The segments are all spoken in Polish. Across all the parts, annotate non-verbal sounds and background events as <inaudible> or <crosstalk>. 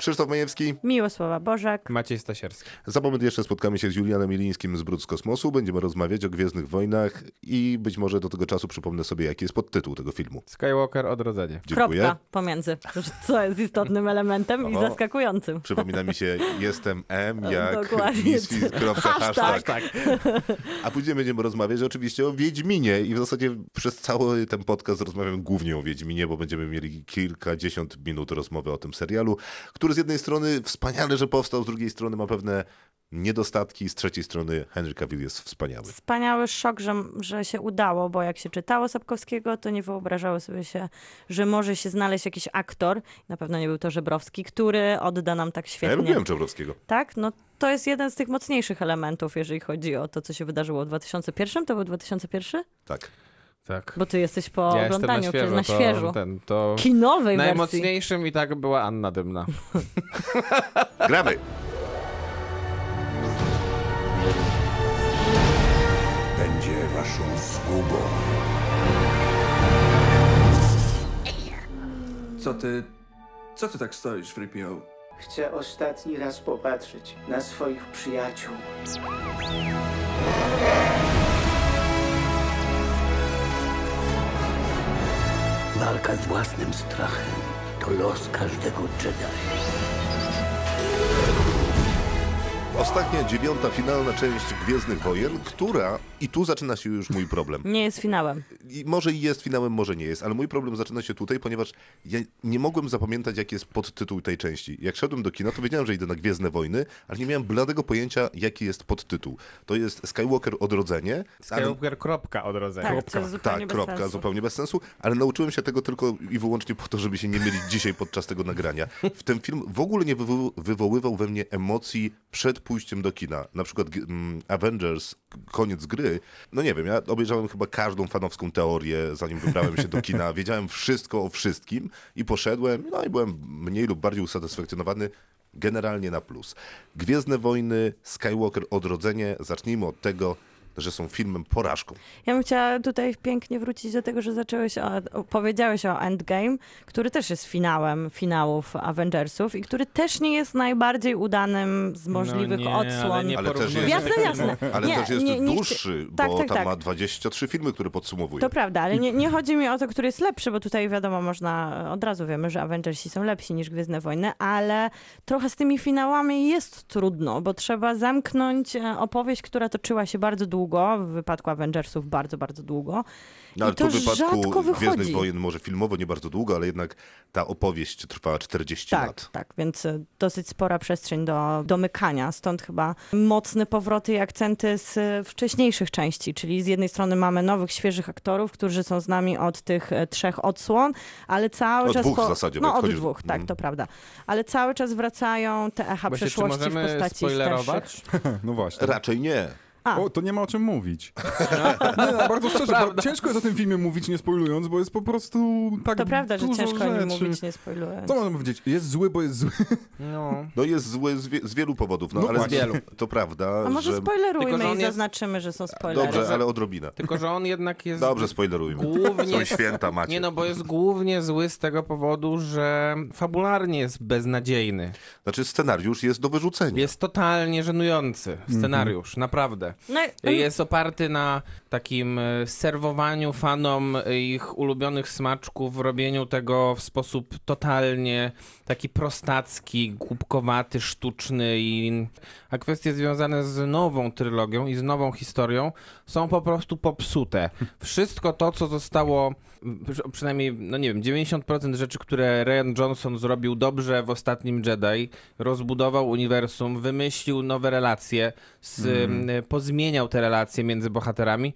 Krzysztof Majewski. Miłosława Bożek. Maciej Stasierski. Za moment jeszcze spotkamy się z Julianem Milińskim z Brud z Kosmosu. Będziemy rozmawiać o Gwiezdnych Wojnach i być może do tego czasu przypomnę sobie, jaki jest podtytuł tego filmu. Skywalker Odrodzenie. Dziękuję. Kropka pomiędzy. Co jest istotnym elementem i zaskakującym. Przypomina mi się, jestem M <laughs> jak Dokładnie. misfit. kropka, Hashtag. hashtag. A później będziemy rozmawiać oczywiście o Wiedźminie i w zasadzie przez cały ten podcast rozmawiamy głównie o Wiedźminie, bo będziemy mieli kilkadziesiąt minut rozmowy o tym serialu, który z jednej strony wspaniale, że powstał, z drugiej strony ma pewne niedostatki, z trzeciej strony Henry Cavill jest wspaniały. Wspaniały szok, że, że się udało, bo jak się czytało Sapkowskiego, to nie wyobrażało sobie się, że może się znaleźć jakiś aktor, na pewno nie był to Żebrowski, który odda nam tak Ja świetnie. lubiłem Czebrowskiego. Tak? No to jest jeden z tych mocniejszych elementów, jeżeli chodzi o to, co się wydarzyło w 2001. To był 2001? Tak. Tak. Bo ty jesteś po ja jestem na oglądaniu, świeżo. na to, świeżo. Ten, to Kinowej wersji. najmocniejszym i tak była Anna Dymna. <laughs> Gramy! będzie waszą zgubą. Co ty... Co ty tak stoisz, Fripio? Chcę ostatni raz popatrzeć na swoich przyjaciół. Walka z własnym strachem to los każdego Jedi. Ostatnia, dziewiąta, finalna część Gwiezdnych Wojen, która, i tu zaczyna się już mój problem. Nie jest finałem. I może i jest finałem, może nie jest, ale mój problem zaczyna się tutaj, ponieważ ja nie mogłem zapamiętać, jaki jest podtytuł tej części. Jak szedłem do kina, to wiedziałem, że idę na Gwiezdne Wojny, ale nie miałem bladego pojęcia, jaki jest podtytuł. To jest Skywalker Odrodzenie. ale- Skywalker kropka Odrodzenie. Tak, jest zupełnie tak, bez kropka, sensu. zupełnie bez sensu, ale nauczyłem się tego tylko i wyłącznie po to, żeby się nie mylić dzisiaj podczas tego nagrania. W ten film w ogóle nie wywo- wywoływał we mnie emocji przed pójściem do kina. Na przykład mm, Avengers, koniec gry. No nie wiem, ja obejrzałem chyba każdą fanowską teorię, zanim wybrałem się do kina. <laughs> Wiedziałem wszystko o wszystkim i poszedłem, no i byłem mniej lub bardziej usatysfakcjonowany. Generalnie na plus. Gwiezdne Wojny, Skywalker Odrodzenie. Zacznijmy od tego, że są filmem porażką. Ja bym chciała tutaj pięknie wrócić do tego, że zacząłeś o, o, powiedziałeś o Endgame, który też jest finałem finałów Avengersów i który też nie jest najbardziej udanym z możliwych no nie, odsłon. Ale, nie Ale też jest- Jasne, jasne. Ale Nie, też jest nie- nie dłuższy, tak, bo tak, tam tak. ma 23 filmy, które podsumowuje. To prawda, ale nie, nie chodzi mi o to, który jest lepszy, bo tutaj wiadomo, można, od razu wiemy, że Avengersi są lepsi niż Gwiezdne Wojny, ale trochę z tymi finałami jest trudno, bo trzeba zamknąć e, opowieść, która toczyła się bardzo długo, w wypadku Avengersów bardzo, bardzo długo. no, ale I to w wypadku rzadko wychodzi. Gwiezdnych Wojen może filmowo nie bardzo długo, ale jednak ta opowieść trwała 40 Tak, lat. tak, więc e, dosyć spora przestrzeń do domykania, stąd chyba mocne powroty i akcenty z e, wcześniejszych części, czyli z jednej strony mamy nowych, świeżych aktorów, którzy są z nami od tych e, trzech odsłon, ale cały Od czas... dwóch w zasadzie, No od chodzisz- dwóch, tak, Mhm. to prawda. Ale cały czas wracają te echa Właśnie, czy przeszłości w możemy postaci spoilerować? starszych. <laughs> No właśnie. Raczej nie. A. O, to nie ma o czym mówić. <laughs> nie, no, bardzo szczerze, bo ciężko jest o tym filmie mówić nie spoilując, bo jest po prostu tak To prawda, że ciężko o nim rzeczy. mówić, nie spoilując. Co możemy powiedzieć? Jest zły, bo jest zły. No. No jest zły z, wie, z wielu powodów, no, No ale właśnie. Z wielu. to prawda, A może że... spoilerujmy Tylko, że on i jest- zaznaczymy, że są spoilery. Dobrze, ale odrobinę. Tylko, że on jednak jest... Dobrze, spoilerujmy. Głównie... Są święta, macie. Nie no, bo jest głównie zły z tego powodu, że fabularnie jest beznadziejny. Znaczy scenariusz jest do wyrzucenia. Jest totalnie żenujący scenariusz, naprawdę. No, Jest oparty na takim e, serwowaniu fanom ich ulubionych smaczków, robieniu tego w sposób totalnie taki prostacki, głupkowaty, sztuczny i a kwestie związane z nową trylogią i z nową historią są po prostu popsute. Wszystko to, co zostało przy- przynajmniej, no nie wiem, 90% rzeczy, które Ryan Johnson zrobił dobrze w ostatnim Jedi, rozbudował uniwersum, wymyślił nowe relacje, z, mm. pozmieniał te relacje między bohaterami.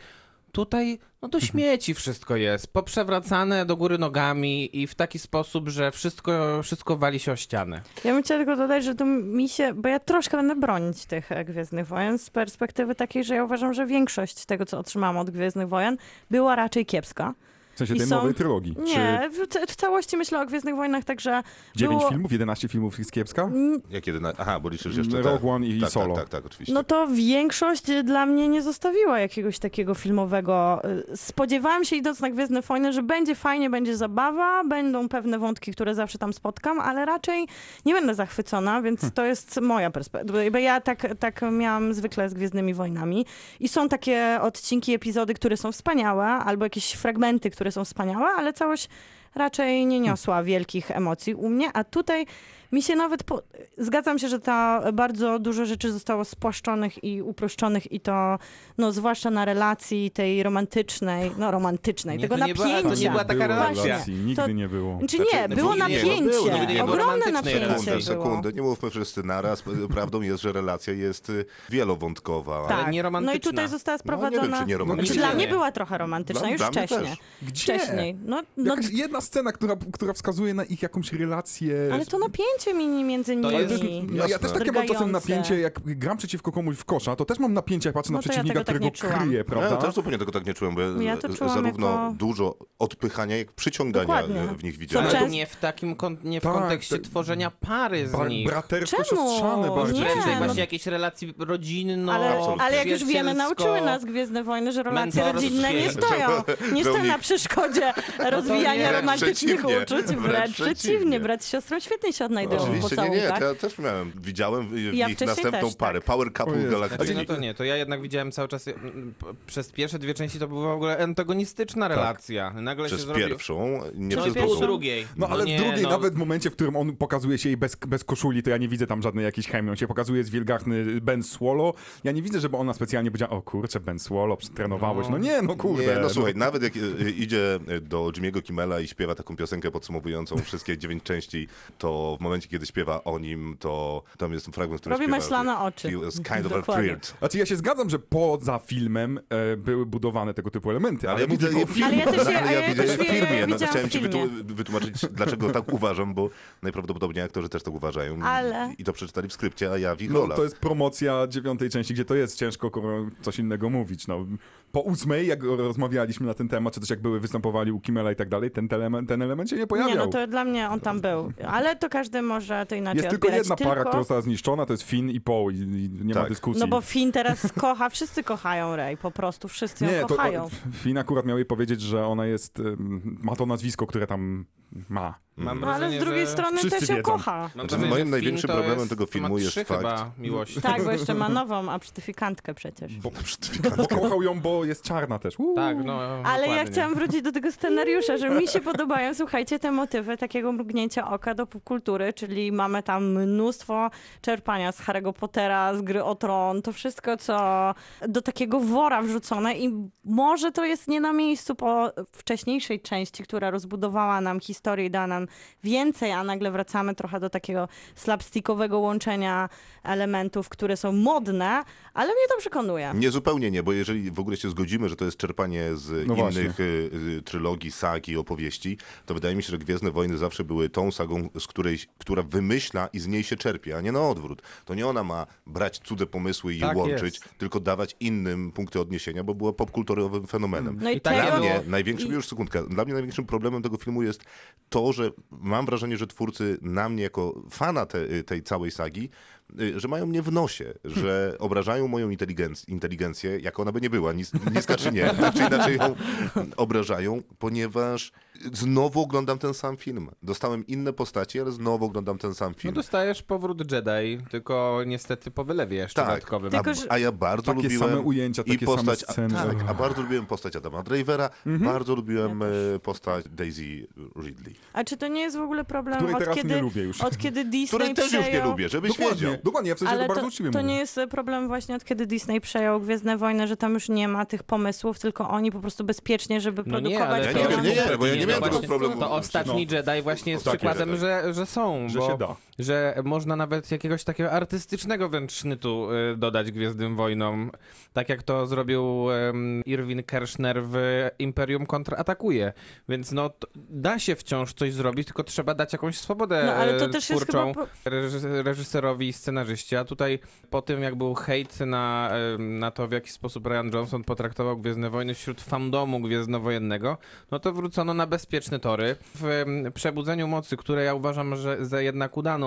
Tutaj, no to śmieci wszystko jest, poprzewracane do góry nogami i w taki sposób, że wszystko, wszystko wali się o ścianę. Ja bym chciała tylko dodać, że to mi się, bo ja troszkę będę bronić tych e, Gwiezdnych Wojen z perspektywy takiej, że ja uważam, że większość tego, co otrzymałam od Gwiezdnych Wojen, była raczej kiepska. W sensie I tej są- nowej trylogii. Nie, w, c- w całości myślę o Gwiezdnych Wojnach, także Czy 9 było- filmów, 11 filmów jest kiepska? Jak jedyna... Aha, bo liczysz jeszcze. Rogue One i tak, Solo. Tak, tak, tak, oczywiście. No to większość dla mnie nie zostawiła jakiegoś takiego filmowego. y, Spodziewałam się idąc na Gwiezdne Wojny, że będzie fajnie, będzie zabawa, będą pewne wątki, które zawsze tam spotkam, ale raczej nie będę zachwycona, więc Hm. to jest moja perspektywa. Bo ja tak, tak miałam zwykle z Gwiezdnymi Wojnami i są takie odcinki, epizody, które są wspaniałe, albo jakieś fragmenty, które są wspaniałe, ale całość raczej nie niosła wielkich emocji u mnie, a tutaj mi się nawet, po... zgadzam się, że ta bardzo dużo rzeczy zostało spłaszczonych i uproszczonych i to, no zwłaszcza na relacji tej romantycznej, no romantycznej, Nie, tego to nie była- napięcia. to nie była taka było relacja. relacji, nigdy To- nie było. Czy Znaczy, nie, no było bo nie, napięcie, było, nigdy nie było ogromne napięcie Sekundę, sekundę, nie mówmy wszyscy naraz. <laughs> Prawdą jest, że relacja jest y, wielowątkowa. Ale Tak. nie No i romantyczna. tutaj została No, nie wiem, sprowadzona... czy nie romantyczna. Znaczy, dla Nie. mnie była trochę romantyczna, Dla- już dla wcześniej. Gdzie? Wcześniej. No, no, Jakaś jedna scena, która, która wskazuje na ich jakąś relację. ale to napięcie mi- między nimi. jest- No, ja też takie mam czasem napięcie, jak gram przeciwko komuś w kosza, to też mam napięcie, jak patrzę No na ja przeciwnika, tego tak którego czułam. kryje, Ja prawda? też zupełnie tego tak nie czułem, bo Ja to czułam zarówno jako- dużo odpychania, jak przyciągania Dokładnie. w nich widziałem. Ale nie w takim nie w Tak, kontekście te- tworzenia pary z Ba- nich. Bratersko-siostrzane Czemu? bardziej. Nie, no- właśnie jakieś relacji rodzinno Ale, ale jak już wiemy, nauczyły nas Gwiezdne Wojny, że relacje rodzinne nie stoją. Nie stoją na przeszkodzie rozwijania nie, romantycznych uczuć. Wręcz przeciwnie. Brat z siostrą świetnie się odnajdują w Oczywiście, nie, nie, to ja też miałem, widziałem w Ja nich następną też, parę, tak. Power Couple. Znaczy, no to nie, to ja jednak widziałem cały czas, przez pierwsze dwie części to była w ogóle antagonistyczna relacja. Nagle Przez się zrobił... pierwszą, nie No przez drugą. drugiej. No ale nie, w drugiej, no, nawet w momencie, w którym on pokazuje się jej bez, bez koszuli, to ja nie widzę tam żadnej jakiejś chemii. On się pokazuje z wielgachny Ben Swallow. Ja nie widzę, żeby ona specjalnie powiedziała, o kurczę, Ben Swallow, trenowałeś. No nie, no kurde. Nie, no słuchaj, nawet jak y, y, idzie do Jimmy'ego Kimmela i śpiewa taką piosenkę podsumowującą wszystkie dziewięć części, to w momencie, kiedy śpiewa o nim, to tam jest fragment, który Robi śpiewa... maślane oczy. He was kind of Dokładnie. afraid. Znaczy ja się zgadzam, że poza filmem e, były budowane tego typu elementy, ale, Ale ja mówię widzę o filmie. Ale ja też <laughs> je- ale ja ja widzę też w filmie. No, chciałem w ci wytłumaczyć, dlaczego tak uważam, bo najprawdopodobniej aktorzy też tak uważają. Ale- I to przeczytali w skrypcie, a ja w ich No, rolach. to jest promocja dziewiątej części, gdzie to jest ciężko ko- coś innego mówić. No, po ósmej, jak rozmawialiśmy na ten temat, czy też jak były, występowali u Kimmela i tak dalej, ten element, ten element się nie pojawiał. Nie, no to dla mnie on tam był. Ale to każdy może to inaczej Jest tylko odbierać. jedna para, Tylko- która została zniszczona, to jest Finn i Poe i, i nie ma Tak. dyskusji. No bo Finn teraz kocha, wszyscy kochają Rey, po prostu wszyscy ją nie, to kochają. Finn akurat miał jej powiedzieć, że ona jest, ma to nazwisko, które tam ma. Mam No, ale wrażenie, z drugiej że... strony Wszyscy też ją wiedzą. kocha. Mam Znaczy, wrażenie, moim że największym film to problemem jest, tego filmu ma jest trzy fakt- chyba miłości. Tak, bo jeszcze ma <laughs> nową absztyfikantkę przecież. Bo, bo kochał ją, bo jest czarna też. Uuu. Tak, no Ale ja dokładnie. chciałam wrócić do tego scenariusza, że mi się <laughs> podobają, słuchajcie, te motywy takiego mrugnięcia oka do popkultury, czyli mamy tam mnóstwo czerpania z Harry'ego Pottera, z Gry o Tron, to wszystko, co do takiego wora wrzucone i może to jest nie na miejscu po wcześniejszej części, która rozbudowała nam historię i dała nam więcej, a nagle wracamy trochę do takiego slapstickowego łączenia elementów, które są modne, ale mnie to przekonuje. Nie, zupełnie nie, bo jeżeli w ogóle się zgodzimy, że to jest czerpanie z No innych y, y, trylogii, sagi, opowieści, to wydaje mi się, że Gwiezdne Wojny zawsze były tą sagą, z której, która wymyśla i z niej się czerpie, a nie na odwrót. To nie ona ma brać cudze pomysły i je Tak łączyć, jest. tylko dawać innym punkty odniesienia, bo była popkulturowym fenomenem. No i tak tego... Dla mnie było- największym, i- już sekundkę, dla mnie największym problemem tego filmu jest to, że mam wrażenie, że twórcy na mnie jako fana te, tej całej sagi, że mają mnie w nosie, że obrażają moją inteligenc- inteligencję, jak ona by nie była, nis, niska czy nie, tak czy inaczej ją obrażają, ponieważ znowu oglądam ten sam film. Dostałem inne postacie, ale znowu oglądam ten sam No film. dostajesz powrót Jedi, tylko niestety po wylewie jeszcze Tak, dodatkowym. A, a ja bardzo Takie lubiłem same ujęcia, i takie same postać, sceny. A, tak, a bardzo lubiłem postać Adama Dravera, Mhm. bardzo lubiłem e, postać Daisy Ridley. A czy to nie jest w ogóle problem Której od kiedy, od kiedy Disney Której też już nie przejął... lubię, żebyś wiedział. Dokładnie, dokładnie, ja w sensie Ale to bardzo to, uczciwie to mówię. nie jest problem właśnie od kiedy Disney przejął Gwiezdne Wojny, że tam już nie ma tych pomysłów, tylko oni po prostu bezpiecznie, żeby No nie, produkować ale Ja to, nie wiem, pieniądze. nie, nie, bo ja nie no miałem właśnie, tego problemu. To ostatni Jedi właśnie jest przykładem, Jedi. że, że są, Że bo, się da. Że można nawet jakiegoś takiego artystycznego wręcz sznytu y, dodać Gwiezdnym Wojnom. Tak jak to zrobił Irwin Kershner w Imperium kontratakuje. Więc no, to da się wciąż coś zrobić, tylko trzeba dać jakąś swobodę No ale to e, też jest twórczą chyba... Po... reżys- reżyserowi, scenarzyści, a tutaj po tym jak był hejt na, na to, w jaki sposób Ryan Johnson potraktował Gwiezdne Wojny wśród fandomu gwiezdnowojennego, no to wrócono na bezpieczne tory. W Przebudzeniu Mocy, które ja uważam, że za jednak udaną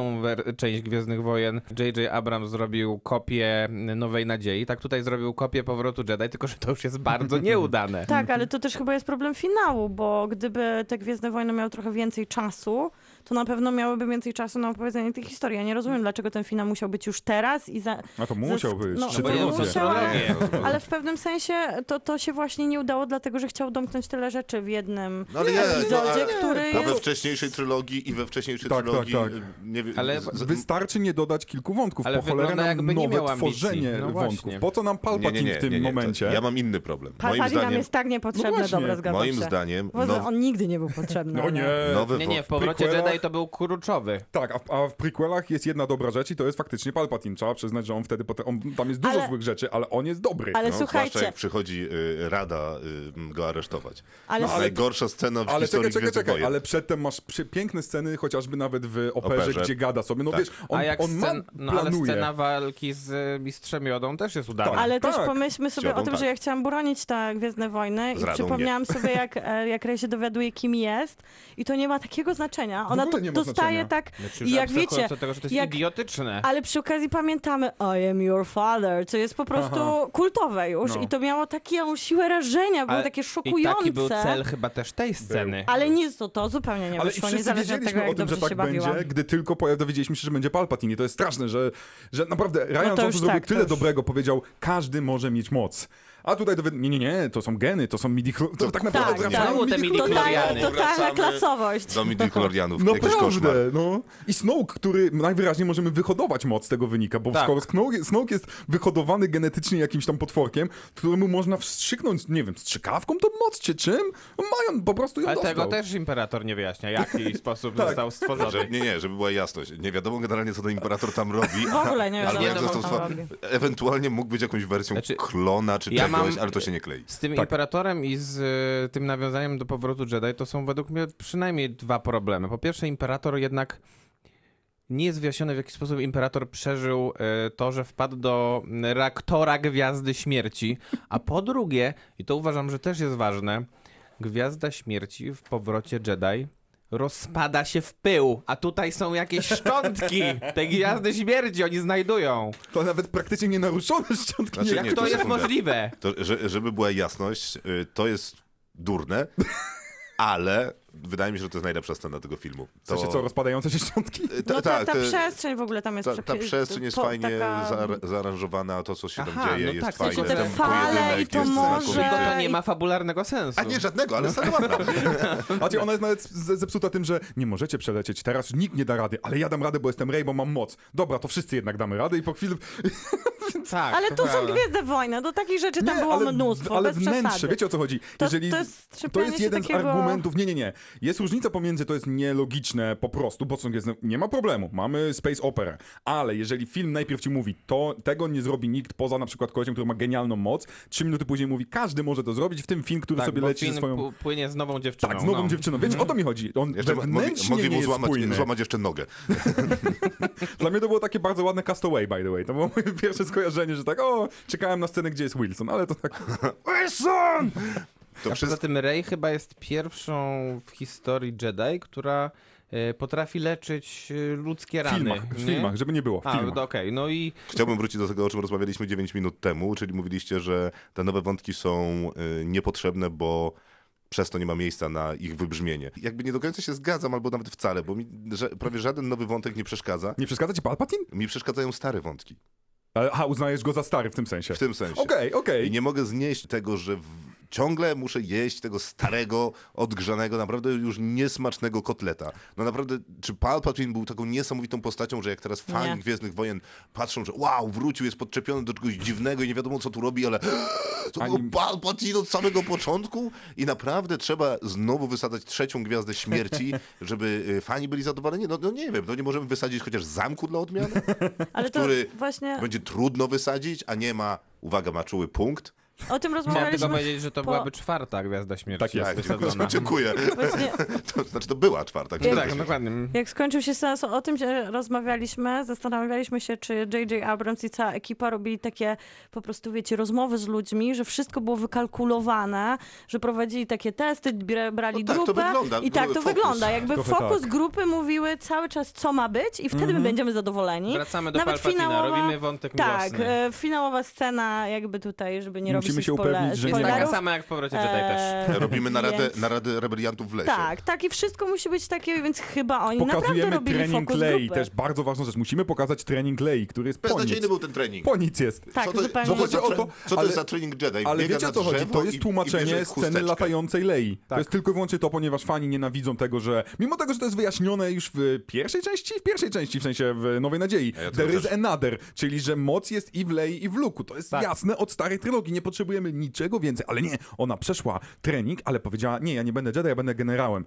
część Gwiezdnych Wojen, J.J. Abrams zrobił kopię Nowej Nadziei, tak tutaj zrobił kopię Powrotu Jedi, tylko że to już jest bardzo <laughs> nieudane. Tak, ale to też chyba jest problem finału, bo gdyby te Gwiezdne Wojny miały trochę więcej czasu, to na pewno miałyby więcej czasu na opowiedzenie tej historii. Ja nie rozumiem, dlaczego ten finał musiał być już teraz i za... A to musiał być. no, Trzy bo trylogie. musiał, trylogie. ale w pewnym sensie to, to się właśnie nie udało, dlatego że chciał domknąć tyle rzeczy w jednym No ale nie, epizodzie, no, który A we jest... wcześniejszej trylogii i we wcześniejszej Tak, trylogii... tak, tak. Nie Ale Wystarczy nie dodać kilku wątków. Ale po cholerę nam jakby nie nowe tworzenie No wątków. Po co nam Palpatine w tym momencie? Ja mam inny problem. Moim Palpatine nam zdaniem, jest tak niepotrzebny, No dobra, zgadzam moim się. zdaniem on nigdy nie był potrzebny. No ale- nie. nowy Nie, nie, w powrocie prequelach- Jedi to był kurczowy. Tak, a w, a w prequelach jest jedna dobra rzecz i to jest faktycznie Palpatine. Trzeba przyznać, że on wtedy, potem, on, tam jest dużo Ale- złych rzeczy, ale on jest dobry. Ale no, słuchajcie, jak przychodzi y, Rada y, go aresztować. ale, No, Najgorsza scena w Ale historii czekaj, czekaj, czekaj, ale przedtem masz przy, piękne sceny, chociażby nawet w operze, Operze. gdzie gada sobie. No Tak. wiesz, on, A jak on ma, scen, no, ale scena walki z y, Mistrzem Jodą też jest udana. Tak. Ale też Tak. pomyślmy sobie o tym, tak. że ja chciałam bronić te Gwiezdne Wojny Z i przypomniałam sobie, jak, e, jak Rey się dowiaduje, kim jest i to nie ma takiego znaczenia. Ona to dostaje tak Znaczy, i jak wiecie, tego, że to jest jak- idiotyczne. ale przy okazji pamiętamy I am your father, co jest po prostu Aha. kultowe już No. i to miało taką siłę rażenia, było Ale- takie I szokujące. taki był cel chyba też tej sceny. Ale nic to, to zupełnie nie Ale i wyszło, niezależnie od tego, jak o tym, dobrze że tak się bawiłam. będzie, gdy tylko pojaw- dowiedzieliśmy się, że będzie Palpatine. I to jest straszne, że, że naprawdę Ryan No to Johnson zrobił tak, to tyle już. dobrego. Powiedział, każdy może mieć moc. A tutaj dowiad... nie, nie, nie, to są geny, to są midi To tak naprawdę Tak, te midi-chloriany. midi-chloriany. Totalna, totalna Wracamy klasowość. Do midichlorianów, jakiś koszmar. Naprawdę, no. I Snoke, który najwyraźniej możemy wyhodować moc z tego wynika, bo Tak. skoro Snoke, Snoke jest wyhodowany genetycznie jakimś tam potworkiem, któremu można wstrzyknąć, nie wiem, strzykawką tą moc, czy czym? No Mają, po prostu ją Ale dostał. tego też imperator nie wyjaśnia, <laughs> jaki sposób Tak. został stworzony. Że, nie, nie, żeby była jasność. Nie wiadomo generalnie, co ten imperator tam robi. W ogóle nie <laughs> wiadomo, jak co został robi. Ewentualnie mógł być jakąś wersją Znaczy, klona czy ja czegoś, mam- ale to się nie klei. Z tym Tak. imperatorem i z y, tym nawiązaniem do powrotu Jedi to są według mnie przynajmniej dwa problemy. Po pierwsze, imperator jednak nie jest wyjaśnione, w jaki sposób imperator przeżył y, to, że wpadł do reaktora Gwiazdy Śmierci. A po drugie, i to uważam, że też jest ważne, Gwiazda Śmierci w powrocie Jedi rozpada się w pył, a tutaj są jakieś szczątki tej Gwiazdy Śmierci, oni znajdują. To nawet praktycznie nienaruszone szczątki. Znaczy, nie, Jak nie, to to jest możliwe? To, że, żeby była jasność, y, to jest durne, <laughs> ale wydaje mi się, że to jest najlepsza scena tego filmu. W To... sensie co, rozpadające się szczątki? Y, ta- No ta, tak, ta to- przestrzeń w ogóle tam jest Ta, ta przestrzeń jest po- fajnie taka- zaar- zaaranżowana, to co się tam Aha, dzieje no jest tak, w fajne. te ten fale i to jest morze. Tylko to nie ma fabularnego sensu. A nie żadnego, ale scena ładna. <laughs> Znaczy ona jest nawet zepsuta tym, że nie możecie przelecieć, teraz nikt nie da rady, ale ja dam radę, bo jestem Rey, bo mam moc. Dobra, to wszyscy jednak damy radę i po chwili... <laughs> Tak, Ale to to są. Gwiezdne Wojny, do takich rzeczy tam było ale, mnóstwo, ale bez wnętrze, przesady. wiecie o co chodzi? To- Jeżeli, to jest to jest jeden takiego- z argumentów, nie, nie, nie. Jest różnica pomiędzy, to jest nielogiczne po prostu, bo są gwiezdne, nie ma problemu, mamy space opera, ale jeżeli film najpierw ci mówi, to tego nie zrobi nikt poza na przykład kolesiem, który ma genialną moc, trzy minuty później mówi, każdy może to zrobić, w tym film, który Tak, sobie bo leci film ze swoją... płynie z nową dziewczyną. Tak, z nową no. dziewczyną. Wiecie, o to mi chodzi. On Jeszcze mo- mogli, mogli mu jest złamać, spójny. złamać jeszcze nogę. <laughs> Dla mnie to było takie bardzo ładne castaway, by the way. To było moje pierwsze skojarzenie, że tak, o, czekałem na scenę, gdzie jest Wilson, ale to tak... <laughs> Wilson! To A wszystko, poza tym Rey chyba jest pierwszą w historii Jedi, która e, potrafi leczyć e, ludzkie W rany. filmach, w filmach, żeby nie było, w A, filmach. no okej, no i Chciałbym wrócić do tego, o czym rozmawialiśmy 9 minut temu, czyli mówiliście, że te nowe wątki są y, niepotrzebne, bo przez to nie ma miejsca na ich wybrzmienie. Jakby nie do końca się zgadzam, albo nawet wcale, bo mi że, prawie żaden nowy wątek nie przeszkadza. Nie przeszkadza ci Palpatine? Mi przeszkadzają stare wątki. Ale- Aha, uznajesz go za stary w tym sensie. W tym sensie. Okej, okej. I nie mogę znieść tego, że w... ciągle muszę jeść tego starego, odgrzanego, naprawdę już niesmacznego kotleta. No naprawdę, czy Palpatine był taką niesamowitą postacią, że jak teraz fani Nie. Gwiezdnych Wojen patrzą, że wow, wrócił, jest podczepiony do czegoś dziwnego i nie wiadomo, co tu robi, ale <gasps> to Ani- był Palpatine od samego początku i naprawdę trzeba znowu wysadzać trzecią Gwiazdę Śmierci, <laughs> żeby y, fani byli zadowoleni? No, no nie wiem, to nie możemy wysadzić chociaż zamku dla odmiany, <laughs> Ale to który właśnie... będzie trudno wysadzić, a nie ma, uwaga, ma czuły punkt, O tym Chciałem tylko powiedzieć, że to po- byłaby czwarta Gwiazda Śmierci. Tak jest. <laughs> Dziękuję. <laughs> Właśnie, <laughs> To znaczy, to była czwarta. Tak, tak, dokładnie. jak skończył się seans, o tym się rozmawialiśmy, zastanawialiśmy się, czy J.J. Abrams i cała ekipa robili takie po prostu, wiecie, rozmowy z ludźmi, że wszystko było wykalkulowane, że prowadzili takie testy, bra- brali No tak, to grupę wygląda. i tak to Fokus. wygląda. Jakby Trochę fokus tak. grupy mówiły cały czas, co ma być i wtedy my będziemy zadowoleni. Wracamy do Nawet Palpatina, finałowa- robimy wątek Tak, miłosny. e, finałowa scena jakby tutaj, żeby nie Musimy się upewnić, że nie- Jest taka sama jak w powrocie Jedi też. <laughs> Eee, Robimy naradę, więc- naradę rebeliantów w lesie. Tak, tak i wszystko musi być takie, więc chyba oni naprawdę Pokazujemy robili trening fokus Lei, grupy. też bardzo ważna rzecz. Musimy pokazać trening Lei, który jest po nic. Beznadziejny był ten trening. Po nic jest. Tak, co to, zupełnie. co to, jest za, Chodzi o tre- to, co to ale- jest za trening Jedi? Ale Biega wiecie o co chodzi? drzewo To jest i- tłumaczenie bierze sceny chusteczkę. latającej Lei. Tak. To jest tylko i wyłącznie to, ponieważ fani nienawidzą tego, że mimo tego, że to jest wyjaśnione już w pierwszej części, w pierwszej części, w sensie w Nowej Nadziei, ja there is też. another, czyli że moc jest i w Lei i w Luku. To jest Tak. jasne od starej trylogii, nie potrzebujemy niczego więcej. Ale nie, ona przeszła trening, ale powiedziała, nie, ja nie będę Jedi, ja będę generałem.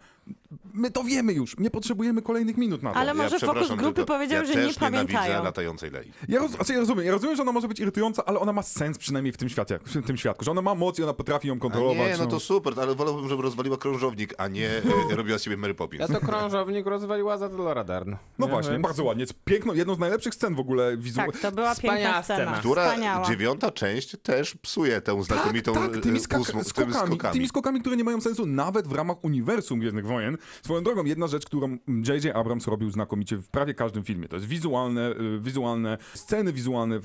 My to wiemy już, nie potrzebujemy kolejnych minut na to. Ale może fokus przepraszam, grupy powiedział, ja że też nie pamiętają. latającej Lei. Ja, roz, znaczy ja rozumiem, ja rozumiem, że ona może być irytująca, ale ona ma sens przynajmniej w tym świecie, w tym świadku, że ona ma moc i ona potrafi ją A kontrolować. nie, no to super, ale wolałbym, żeby rozwaliła krążownik, a nie e, robiła z siebie Mary Poppins. Ja to krążownik rozwaliła za Laura Dern. No Nie, właśnie, więc- bardzo ładnie. Piękną, jedną z najlepszych scen w ogóle wizualnych. Tak, to była Wspaniała piękna scena. scena. Która Wspaniała. dziewiąta część też psuje tę znakomitą tak, tak, tymi, e, skak- ósmą- skokami, tymi skokami. tymi skokami, które nie mają sensu nawet w ramach uniwersum Gwiezdnych Wojen. Swoją drogą, jedna rzecz, którą J.J. Abrams robił znakomicie w prawie każdym filmie, to jest wizualne, y, wizualne sceny wizualne,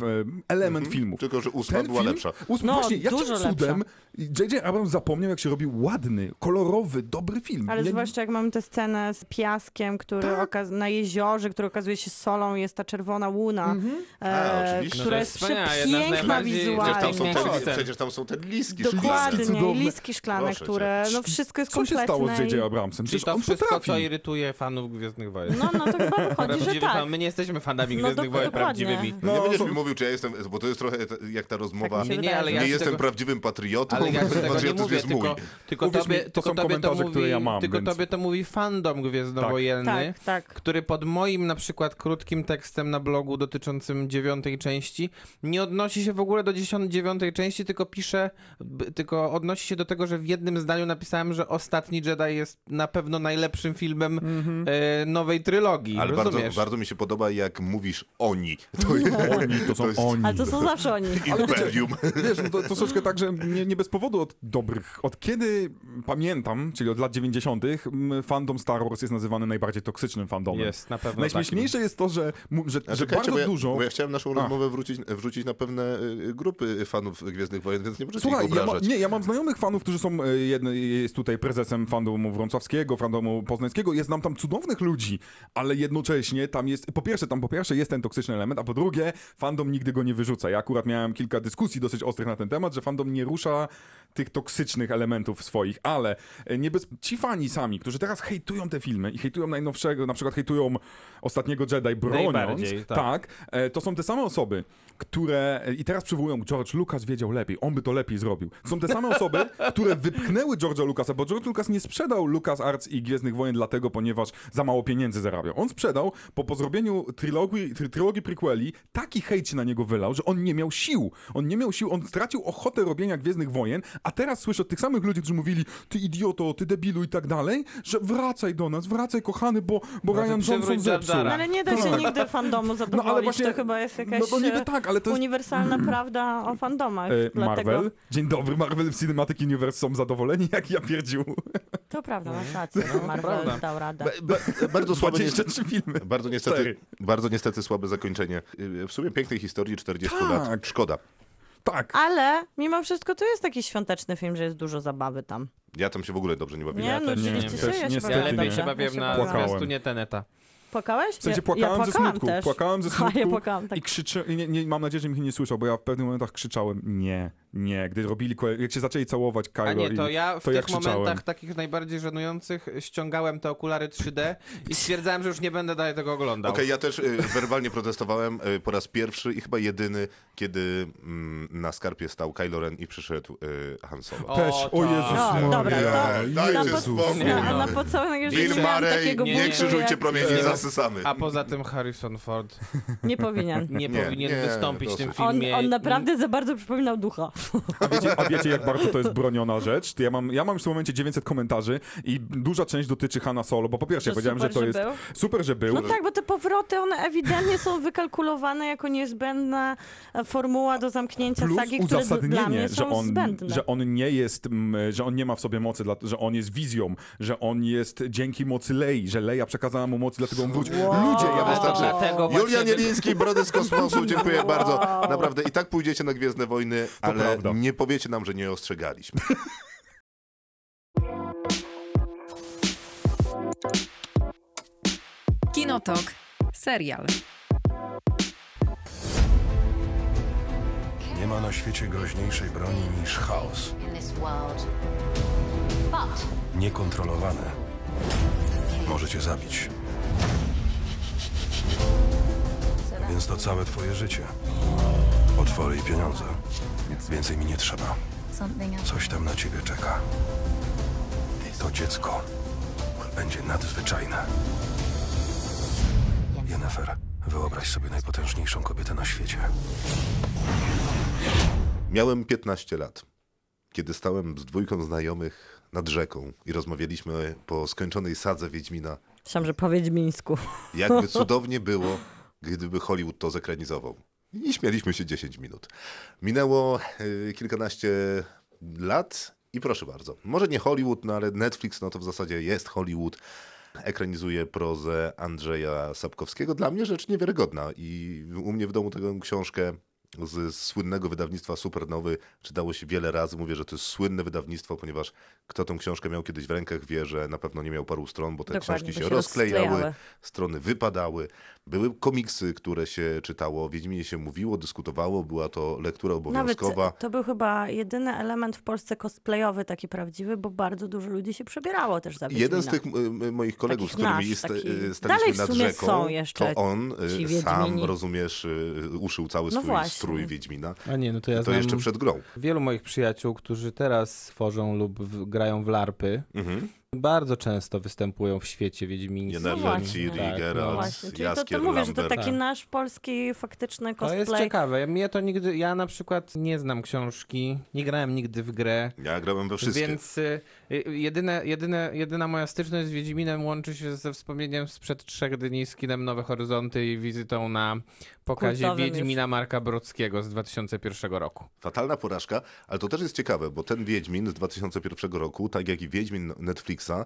element filmów. Tylko, że ósma Ten była film, lepsza. Ósma, No, właśnie, jakim cudem J.J. Abrams zapomniał, jak się robi ładny, kolorowy, dobry film. Ale Ja- zwłaszcza jak mamy tę scenę z piaskiem, który Tak. okaz- na jeziorze, który okazuje się solą, jest ta czerwona łuna, Mhm. A, e, oczywiście. która No jest jest przepiękna Przecież tam, wizualnie. są te, scena. Przecież tam są te liski Dokładnie, cudowne. i listki szklane, Proszę cię. które, no wszystko jest Co się kompletne. stało z J.J. Abramsem? Czyli Przecież to on wszystko, potrafi. co irytuje fanów Gwiezdnych Wojen. No, no to chyba wychodzi, że tak. fan. My nie jesteśmy fanami No, Gwiezdnych dok- Wojen dokładnie. prawdziwymi. No, nie No, będziesz to- mi mówił, czy ja jestem, bo to jest trochę jak ta rozmowa. Tak Nie, nie, ale nie ja ci jestem tego- prawdziwym patriotą, Ale ja nie patriotyzm mówię, jest mój. tylko, tobie, to są to komentarze, mówi, które ja mam, Tylko tobie to mówi fandom Gwiezdnowojenny, Tak, tak. który pod moim na przykład krótkim tekstem na blogu dotyczącym dziewiątej części nie odnosi się w ogóle do dziewiątej części, tylko pisze, tylko odnosi się do tego, że w jednym zdaniu napisałem, że Ostatni Jedi jest na pewno najlepszym filmem e, nowej trylogii. Ale bardzo, bardzo mi się podoba, jak mówisz oni. To jest Oni, to są jest- oni. Ale to są zawsze oni. <laughs> imperium. Wiesz, no to troszeczkę tak, że nie, nie bez powodu od dobrych, od kiedy pamiętam, czyli od lat 90., m, fandom Star Wars jest nazywany najbardziej toksycznym fandomem. Jest, na pewno Najśmieszniejsze jest to, że, że, że bardzo bo ja, dużo... bo ja chciałem naszą rozmowę wrócić, wrzucić na pewne y, grupy fanów Gwiezdnych Wojen, więc nie możecie Słuchaj, ich ja ma, obrażać. nie, ja mam znajomych fanów, którzy są, e, jedny jest tutaj prezesem fandomu wrocławskiego, fandomu poznańskiego, jest nam tam cudownych ludzi, ale jednocześnie tam jest, po pierwsze, tam po pierwsze jest ten toksyczny element, a po drugie, fandom nigdy go nie wyrzuca. Ja akurat miałem kilka dyskusji dosyć ostrych na ten temat, że fandom nie rusza tych toksycznych elementów swoich, ale e, nie bez... ci fani sami, którzy teraz hejtują te filmy i hejtują najnowszego, na przykład hejtują Ostatniego Jedi broniąc, tak. tak, e, to są te same osoby, które, i teraz przywołują, George Lucas wiedział lepiej, on by to lepiej zrobił. Są te same osoby, które wypchnęły George'a Lucasa, bo George Lucas nie sprzedał Lucas Arts i Gwiezdnych Wojen dlatego, ponieważ za mało pieniędzy zarabiał. On sprzedał, po, po zrobieniu trylogii, try, trylogii prequeli, taki hejt się na niego wylał, że on nie miał sił. On nie miał sił, on stracił ochotę robienia Gwiezdnych Wojen, a teraz słyszę od tych samych ludzi, którzy mówili, ty idioto, ty debilu i tak dalej, że wracaj do nas, wracaj kochany, bo, bo No Ryan Johnson zepsuł. No, ale nie da się Tak. nigdy fandomu zadowolić. właśnie- to chyba jest jakaś no to niby e, tak, ale to jest uniwersalna prawda o fandomach. E, dlatego... Marvel. Dzień dobry, Marvel Cinematic Universe są zadowoleni, jak ja pierdził. To prawda, masz rację. Marvel prawda. dał radę. Ba, ba, bardzo słabe niestety, 23 filmy. bardzo niestety, Cztery. bardzo niestety słabe zakończenie. Y, W sumie pięknej historii 40 Tak. lat. Szkoda. Tak. Ale mimo wszystko to jest taki świąteczny film, że jest dużo zabawy tam. Ja tam się w ogóle dobrze nie bawiłem. Nie, Ja no też nie, oczywiście nie, się, ja się niestety Ja lepiej nie. się bawiłem na zwiastunie Teneta. Płakałeś? W sensie ja, płakałem ja ze płakałam smutku. Też. Płakałem ze <laughs> smutku ja płakałam, tak. i krzyczę, nie, nie, mam nadzieję, że mnie nie słyszał, bo ja w pewnych momentach krzyczałem nie, nie. Gdy robili, jak się zaczęli całować Kylo A nie, to i... ja w to tych momentach takich najbardziej żenujących ściągałem te okulary 3D i stwierdzałem, że już nie będę dalej tego oglądał. Okej, ja też y, werbalnie protestowałem y, po raz pierwszy i chyba jedyny, kiedy mm, na skarpie stał Kylo Ren i przyszedł y, Han Solo. O, Też, o tak. Jezus No, dobra, to Dajcie na, pod, na, no. na pocałunek już Bill nie Murray, takiego nie, krzyżujcie promieni, Nie. zasysamy. A poza tym Harrison Ford Nie powinien. nie, Nie, powinien nie, wystąpić w tym. On, filmie. on naprawdę za bardzo przypominał ducha. A wiecie, a wiecie, jak bardzo to jest broniona rzecz? To Ja mam, ja mam w tym momencie 900 komentarzy i duża część dotyczy Hanna Solo, bo po pierwsze, ja Że powiedziałem, że super, to że jest był. super, że był. No tak, bo te powroty, one ewidentnie są wykalkulowane jako niezbędna e, formuła do zamknięcia Plus sagi, które dla uzasadnienie, mnie że są on, zbędne. że on nie jest, że on nie ma w sobie mocy, dla- że on jest wizją, że on jest dzięki mocy Lei, że Leia przekazała mu mocy, dlatego on wrócił. Ludzie, ja Wystarczy. Julian. Jeliński, Brody z kosmosu, dziękuję bardzo. Naprawdę i tak pójdziecie na Gwiezdne Wojny, ale prawda. nie powiecie nam, że nie ostrzegaliśmy. <laughs> Kinotok. Serial. Nie ma na świecie groźniejszej broni niż chaos. in this world. But Niekontrolowany. Może cię zabić. Więc to całe twoje życie. Potwory i pieniądze. Więcej mi nie trzeba. Coś tam na ciebie czeka. To dziecko będzie nadzwyczajne. Jennifer, wyobraź sobie najpotężniejszą kobietę na świecie. Miałem 15 lat, kiedy stałem z dwójką znajomych nad rzeką i rozmawialiśmy po skończonej sadze Wiedźmina, Myślałam, że po Wiedźmińsku. jakby <laughs> cudownie było, gdyby Hollywood to zekranizował. I śmialiśmy się 10 minut. Minęło y, kilkanaście lat i proszę bardzo, może nie Hollywood, no ale Netflix, no to w zasadzie jest Hollywood. Ekranizuje prozę Andrzeja Sapkowskiego. Dla mnie rzecz niewiarygodna i u mnie w domu tę książkę z słynnego wydawnictwa Supernowy czytało się wiele razy. Mówię, że to jest słynne wydawnictwo, ponieważ kto tą książkę miał kiedyś w rękach wie, że na pewno nie miał paru stron, bo te Dokładnie, książki się się rozklejały, rozklejały. strony wypadały. Były komiksy, które się czytało, o Wiedźminie się mówiło, dyskutowało, była to lektura obowiązkowa. Nawet to był chyba jedyny element w Polsce cosplayowy taki prawdziwy, bo bardzo dużo ludzi się przebierało też za Wiedźmina. Jeden z tych moich kolegów, Takich z którymi nasz, Dalej staliśmy w nad rzeką, to on ci sam, rozumiesz, y, uszył cały No swój właśnie. Strój Wiedźmina. A nie, no to ja to jeszcze przed grą. wielu moich przyjaciół, którzy teraz tworzą lub w, grają w larpy. Mhm. Bardzo często występują w świecie wiedźmińskim. Yennefer. Ciri, Tak, no Geralt, No właśnie, czyli to, Jaskier, to mówię, że to taki Tak. nasz polski faktyczny To jest cosplay. ciekawe. Mnie to nigdy, ja na przykład nie znam książki, nie grałem nigdy w grę. Ja grałem we wszystkie. Więc y, y, jedyne, jedyne, jedyna moja styczność z Wiedźminem łączy się ze wspomnieniem sprzed trzech dni z kinem Nowe Horyzonty i wizytą na pokazie Kultowym Wiedźmina Marka Brockiego z 2001 roku. Fatalna porażka, ale to też jest ciekawe, bo ten Wiedźmin z 2001 roku, tak jak i Wiedźmin Netflixa,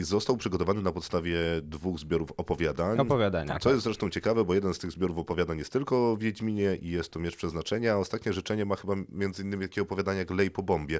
został przygotowany na podstawie dwóch zbiorów opowiadań. Opowiadania. Co jest zresztą ciekawe, bo jeden z tych zbiorów opowiadań jest tylko o Wiedźminie i jest to Miecz Przeznaczenia, a ostatnie życzenie ma chyba między innymi takie opowiadanie jak Lej po bombie,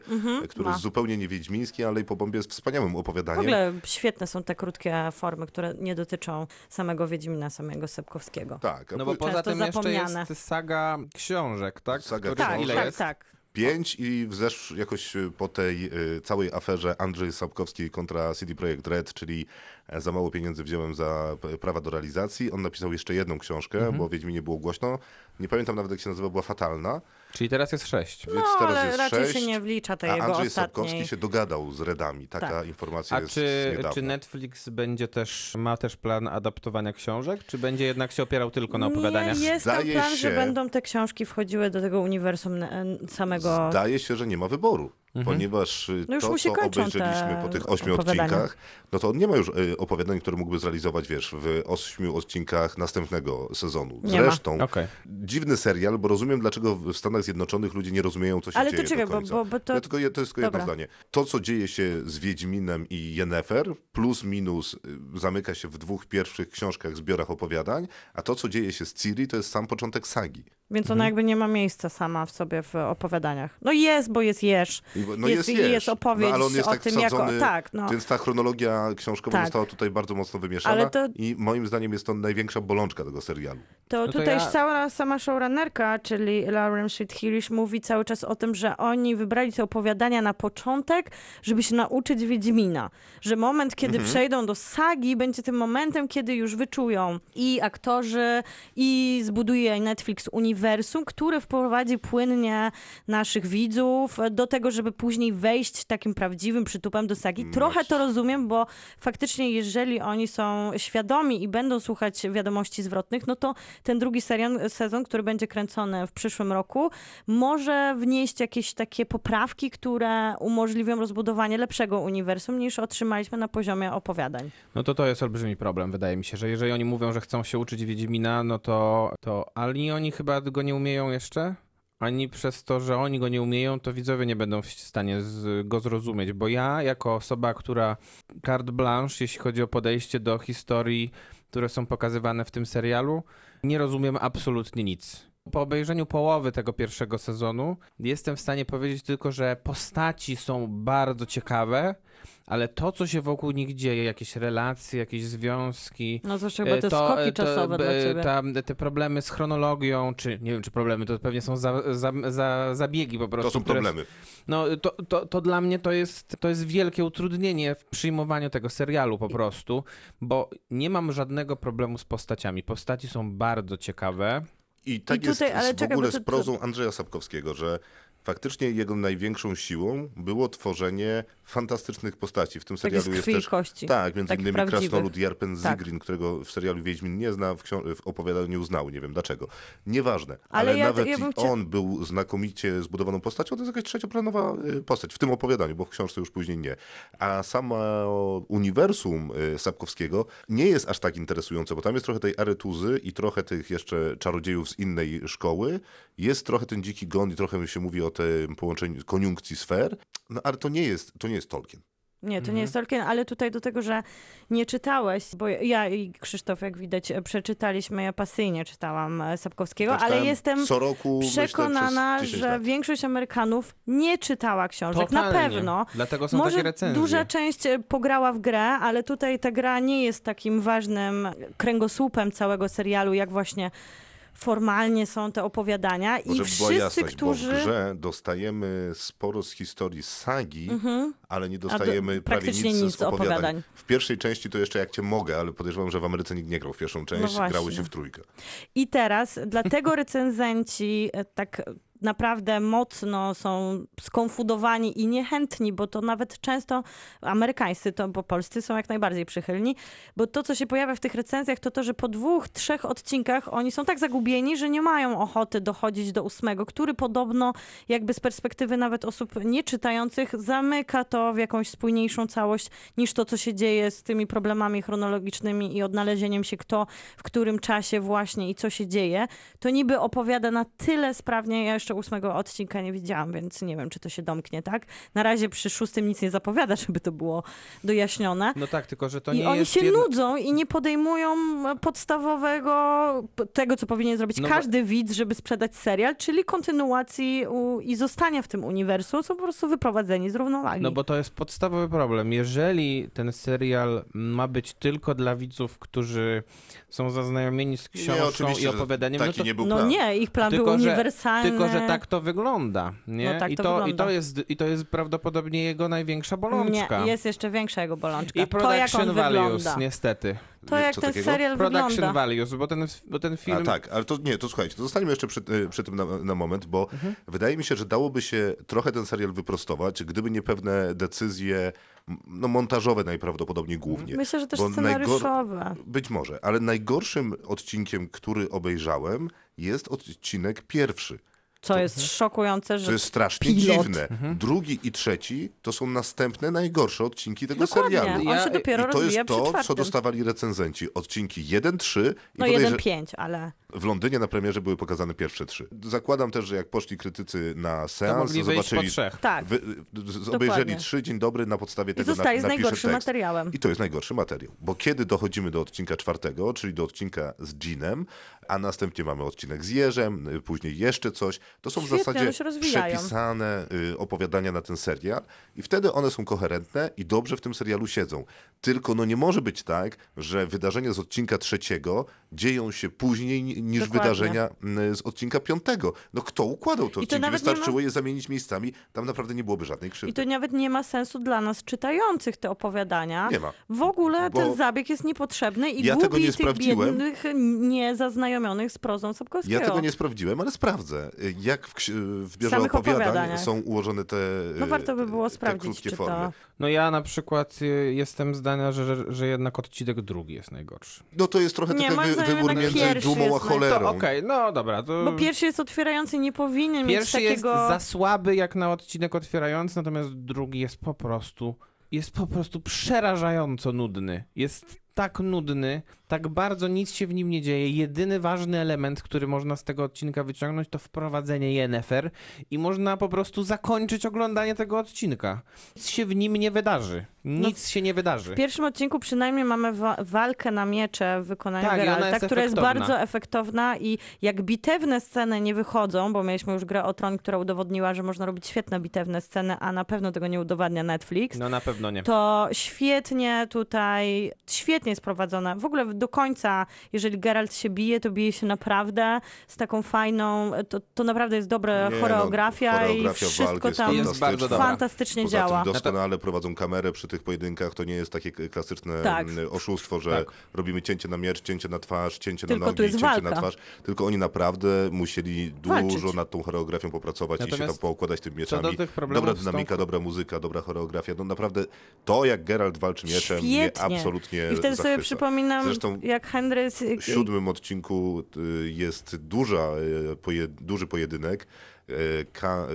które ma. jest zupełnie nie wiedźmińskie, a Lej po bombie jest wspaniałym W opowiadaniem. ogóle świetne są te krótkie formy, które nie dotyczą samego Wiedźmina, samego Sepkowskiego. Tak, a No bo po- poza tym jeszcze zapomniane. jest saga książek, tak? Saga Których Tak, ile tak, jest? tak. Pięć i zesz jakoś y, po tej y, całej aferze Andrzej Sapkowski kontra CD Projekt Red, czyli e, za mało pieniędzy wziąłem za prawa do realizacji. On napisał jeszcze jedną książkę, Mhm. bo o Wiedźminie było głośno. Nie pamiętam nawet jak się nazywa, była fatalna. Czyli teraz jest sześć. Więc No, teraz ale jest raczej sześć, się nie wlicza tej a jego Andrzej ostatniej. Sapkowski się dogadał z Redami. Taka Tak. informacja A jest czy, czy Netflix będzie też, ma też plan adaptowania książek, czy będzie jednak się opierał tylko na opowiadaniach? Nie, jest Zdaje plan, się- że będą te książki wchodziły do tego uniwersum samego... Zdaje się, że nie ma wyboru, Mhm. ponieważ y, No już to, mu się co kończą obejrzeliśmy po tych ośmiu odcinkach, no to on nie ma już y, opowiadań, które mógłby zrealizować, wiesz, w ośmiu odcinkach następnego sezonu. Nie ma. Zresztą, Okej. dziwny serial, bo rozumiem, dlaczego w Stanach Zjednoczonych ludzie nie rozumieją, co się Ale dzieje to czekaj, do bo, końca. bo, bo to... Ja tylko, to jest tylko jedno zdanie. To, co dzieje się z Wiedźminem i Yennefer, plus minus y, zamyka się w dwóch pierwszych książkach, zbiorach opowiadań, a to, co dzieje się z Ciri, to jest sam początek sagi. Więc Mhm. ona jakby nie ma miejsca sama w sobie w opowiadaniach. No jest, bo jest Jerz. No jest, jest, jest, jest opowieść no, ale on jest o tak tym, jako... wsadzony, Tak, no. Więc ta chronologia książkowa Tak. została tutaj bardzo mocno wymieszana to- i moim zdaniem jest to największa bolączka tego serialu. To No to tutaj ja- cała sama showrunnerka, czyli Lauren Sweet Hillish, mówi cały czas o tym, że oni wybrali te opowiadania na początek, żeby się nauczyć Wiedźmina. Że moment, kiedy Mhm. przejdą do sagi, będzie tym momentem, kiedy już wyczują i aktorzy, i zbuduje Netflix uniwersum, które wprowadzi płynnie naszych widzów do tego, żeby później wejść takim prawdziwym przytupem do sagi. Trochę to rozumiem, bo faktycznie jeżeli oni są świadomi i będą słuchać wiadomości zwrotnych, no to ten drugi serial, sezon, który będzie kręcony w przyszłym roku, może wnieść jakieś takie poprawki, które umożliwią rozbudowanie lepszego uniwersum niż otrzymaliśmy na poziomie opowiadań. No to to jest olbrzymi problem, wydaje mi się, że jeżeli oni mówią, że chcą się uczyć Wiedźmina, no to, to ale oni chyba go nie umieją jeszcze? Ani przez to, że oni go nie umieją, to widzowie nie będą w stanie z, go zrozumieć, bo ja, jako osoba, która carte blanche, jeśli chodzi o podejście do historii, które są pokazywane w tym serialu, nie rozumiem absolutnie nic. Po obejrzeniu połowy tego pierwszego sezonu jestem w stanie powiedzieć tylko, że postaci są bardzo ciekawe, ale to, co się wokół nich dzieje, jakieś relacje, jakieś związki. No zwłaszcza chyba te skoki czasowe to, dla ciebie. Ta, te problemy z chronologią, czy nie wiem, czy problemy, to pewnie są za, za, za, zabiegi po prostu. To są problemy. No to, to, to dla mnie to jest, to jest wielkie utrudnienie w przyjmowaniu tego serialu po prostu, bo nie mam żadnego problemu z postaciami. Postaci są bardzo ciekawe. I tak I tutaj, jest ale w czekaj, ogóle bo to- z prozą Andrzeja Sapkowskiego, że faktycznie jego największą siłą było tworzenie fantastycznych postaci. W tym serialu jest krwi i też... kości. Tak, między innymi prawdziwych. krasnolud Jarpen Tak. Zygrin, którego w serialu Wiedźmin nie zna, w, ksią- w opowiadaniu znał, nie wiem dlaczego. Nieważne, Ale ale, ja- nawet ja bym i chcia- on był znakomicie zbudowaną postacią, to jest jakaś trzecioplanowa y, postać w tym opowiadaniu, bo w książce już później nie. A samo uniwersum y, Sapkowskiego nie jest aż tak interesujące, bo tam jest trochę tej aretuzy i trochę tych jeszcze czarodziejów z innej szkoły. Jest trochę ten dziki gon i trochę się mówi o tym połączeniu koniunkcji sfer, no ale to nie jest, to nie jest Tolkien. Nie, to Mhm. nie jest Tolkien, ale tutaj do tego, że nie czytałeś, bo ja i Krzysztof, jak widać, przeczytaliśmy, ja pasyjnie czytałam e, Sapkowskiego, Ja ale jestem co roku, myślę, przekonana, 10 że lat. większość Amerykanów nie czytała książek. Na Totalnie. pewno. Dlatego są Może takie recenzje. duża część e, pograła w grę, ale tutaj ta gra nie jest takim ważnym kręgosłupem całego serialu, jak właśnie formalnie są te opowiadania. I by była wszyscy, jasność, którzy... bo w grze dostajemy sporo z historii sagi, ale nie do- dostajemy prawie praktycznie nic, nic z opowiadań. opowiadań. W pierwszej części to jeszcze jak cię mogę, ale podejrzewam, że w Ameryce nikt nie grał w pierwszą część, No grały się w trójkę. I teraz dlatego <laughs> recenzenci e, tak naprawdę mocno są skonfudowani i niechętni, bo to nawet często amerykańscy, to, bo polscy są jak najbardziej przychylni, bo to, co się pojawia w tych recenzjach, to to, że po dwóch, trzech odcinkach oni są tak zagubieni, że nie mają ochoty dochodzić do ósmego, który podobno jakby z perspektywy nawet osób nieczytających zamyka to w jakąś spójniejszą całość niż to, co się dzieje z tymi problemami chronologicznymi i odnalezieniem się kto w którym czasie właśnie i co się dzieje. To niby opowiada na tyle sprawnie, ja jeszcze ósmego odcinka nie widziałam, więc nie wiem, czy to się domknie, tak? Na razie przy szóstym nic nie zapowiada, <laughs> żeby to było dojaśnione. No tak, tylko że to I nie oni jest się jedna- nudzą i nie podejmują podstawowego tego, co powinien zrobić No bo- każdy widz, żeby sprzedać serial, czyli kontynuacji u, i zostania w tym uniwersum, są po prostu wyprowadzeni z równowagi. No bo to jest podstawowy problem. Jeżeli ten serial ma być tylko dla widzów, którzy są zaznajomieni z Nie, książką oczywiście, i że opowiadaniem, taki no to nie był no plan. nie, ich plan tylko, był że, uniwersalny. tylko, że tak to wygląda. Nie? No tak I, to to, i, wygląda. to jest, I to jest prawdopodobnie jego największa bolączka. Nie, jest jeszcze większa jego bolączka. I to, jak production on values, wygląda. niestety. To jak Co ten takiego? serial Production wygląda. values, bo ten, bo ten film... A tak, ale to nie, to słuchajcie, to zostańmy jeszcze przy, y, przy tym na, na moment, bo Mhm. wydaje mi się, że dałoby się trochę ten serial wyprostować, gdyby nie pewne decyzje no, montażowe najprawdopodobniej głównie. Myślę, że też Bo scenariuszowe. Być może, ale najgorszym odcinkiem, który obejrzałem, jest odcinek pierwszy. Co jest szokujące, że To jest strasznie pilot. dziwne. Drugi i trzeci to są następne najgorsze odcinki tego Dokładnie. serialu. On Ja- się dopiero I to rozwija jest przy to, czwartym. co dostawali recenzenci. Odcinki 1, 3 i No podejrze- 1-5, ale... w Londynie na premierze były pokazane pierwsze trzy. Zakładam też, że jak poszli krytycy na To seans, mogli wyjść po zobaczyli, trzech. Tak. wy, z, obejrzeli trzy, dzień dobry, na podstawie I tego zostali na, z napiszę najgorszym tekst. materiałem. I to jest najgorszy materiał. Bo kiedy dochodzimy do odcinka czwartego, czyli do odcinka z Jeanem, a następnie mamy odcinek z Jerzem, y, później jeszcze coś, to są Świetnie, w zasadzie przepisane y, opowiadania na ten serial i wtedy one są koherentne i dobrze w tym serialu siedzą. Tylko no nie może być tak, że wydarzenia z odcinka trzeciego dzieją się później ni- niż Dokładnie. wydarzenia z odcinka piątego. No kto układał te I to odcinki? nawet nie ma- Wystarczyło je zamienić miejscami, tam naprawdę nie byłoby żadnej I krzywdy. to nawet nie ma sensu dla nas czytających te opowiadania. Nie ma. W ogóle Bo- ten zabieg jest niepotrzebny i Ja gubi tego nie tych sprawdziłem. biednych, niezaznajomionych z prozą Sapkowskiego. Ja tego nie sprawdziłem, ale sprawdzę, jak w, ksi- w samych opowiadań są ułożone te, No y, warto by było sprawdzić, krótkie czy formy. to... No ja na przykład y, jestem zdania, że, że, jednak odcinek drugi jest najgorszy. No to jest trochę Nie, wybór między pierwszy dumą a cholerą. Okej, no dobra, to... Bo pierwszy jest otwierający, nie powinien Pierwszy mieć takiego... jest za słaby jak na odcinek otwierający, natomiast drugi jest po prostu jest po prostu przerażająco nudny. Jest tak nudny, tak bardzo nic się w nim nie dzieje. Jedyny ważny element, który można z tego odcinka wyciągnąć, to wprowadzenie Yennefer i można po prostu zakończyć oglądanie tego odcinka. Nic się w nim nie wydarzy. Nic się nie wydarzy. W pierwszym odcinku przynajmniej mamy wa- walkę na miecze w wykonaniu Tak, Geralta, jest która jest bardzo efektowna i jak bitewne sceny nie wychodzą, bo mieliśmy już grę o Tron, która udowodniła, że można robić świetne bitewne sceny, a na pewno tego nie udowadnia Netflix. No na pewno nie. To świetnie tutaj, świetnie jest prowadzone. W ogóle do końca, jeżeli Geralt się bije, to bije się naprawdę z taką fajną, to, to naprawdę jest dobra Nie, no, choreografia, i choreografia walk wszystko jest tam Jest bardzo fantastycznie Poza działa. tym doskonale prowadzą kamerę przy tych pojedynkach. To nie jest takie klasyczne Tak. mm, oszustwo, że Tak. robimy cięcie na miecz, cięcie na twarz, cięcie Tylko na nogi, cięcie na walka. twarz. Tylko oni naprawdę musieli Walczyć. dużo nad tą choreografią popracować i się tam Natomiast poukładać tymi mieczami. Dobra z tą- dynamika, dobra muzyka, dobra choreografia. No naprawdę to, jak Geralt walczy mieczem, mnie Świetnie. absolutnie I wtedy sobie zachwyca. przypominam, Zresztą jak Henry... w siódmym odcinku y, jest duża, y, poje, duży pojedynek. Y,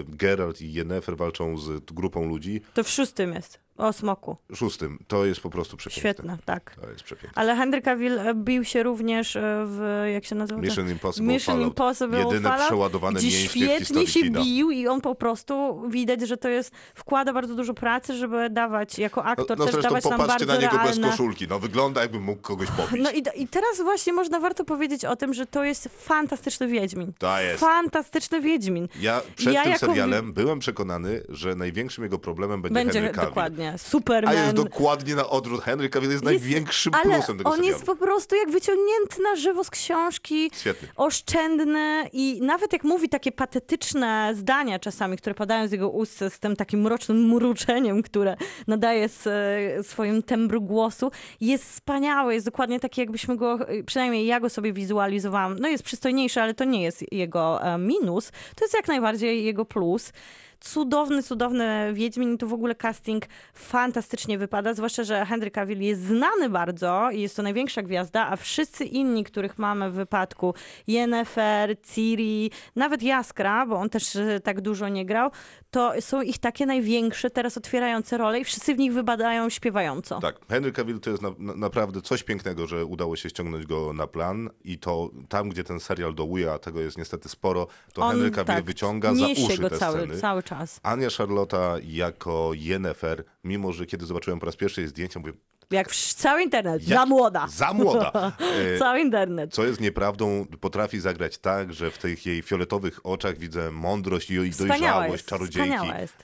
Geralt i Yennefer walczą z grupą ludzi. To w szóstym jest, o smoku. Szóstym. To jest po prostu przepiękne. Świetne, tak. To jest przepiękne. Ale Henry Cavill e, bił się również e, w, jak się nazywa? Mission Impossible Mission Fallout. Impossible Jedyne Fallout, przeładowane gdzie świetnie się kina. bił i on po prostu, widać, że to jest, wkłada bardzo dużo pracy, żeby dawać, jako No, aktor no też zresztą dawać nam bardzo na niego realne... bez koszulki. No wygląda jakby mógł kogoś pobić. No i, i teraz właśnie można warto powiedzieć o tym, że to jest fantastyczny Wiedźmin. To jest. Fantastyczny Wiedźmin. Ja przed Ja tym serialem byłem przekonany, że największym jego problemem będzie, Będzie Henry Cavill. dokładnie. A Superman. jest dokładnie na odwrót. Henry Cavill jest, największym ale plusem tego on serialu. jest po prostu jak wyciągnięty na żywo z książki. Świetny. Oszczędny i nawet jak mówi takie patetyczne zdania czasami, które padają z jego ust z tym takim mrocznym mruczeniem, które nadaje z, e, swoim tembru głosu, jest wspaniały, jest dokładnie taki jakbyśmy go, przynajmniej ja go sobie wizualizowałam. No jest przystojniejszy, ale to nie jest jego e, minus, to jest jak najbardziej jego plus. Cudowny, cudowny Wiedźmin. Tu w ogóle casting fantastycznie wypada, zwłaszcza, że Henry Cavill jest znany bardzo i jest to największa gwiazda, a wszyscy inni, których mamy w wypadku Yennefer, Ciri, nawet Jaskra, bo on też e, tak dużo nie grał, to są ich takie największe, teraz otwierające role i wszyscy w nich wypadają śpiewająco. Tak, Henry Cavill to jest na, na, naprawdę coś pięknego, że udało się ściągnąć go na plan i to tam, gdzie ten serial dołuje, a tego jest niestety sporo, to On, Henry Cavill tak, wyciąga za uszy go te cały, sceny. cały czas. Ania Charlotta jako Yennefer, mimo że kiedy zobaczyłem po raz pierwszy jej zdjęcia, mówię, Jak cały internet, Jak- za młoda. za młoda. <laughs> E, cały internet. Co jest nieprawdą, potrafi zagrać tak, że w tych jej fioletowych oczach widzę mądrość i dojrzałość jest, czarodziejki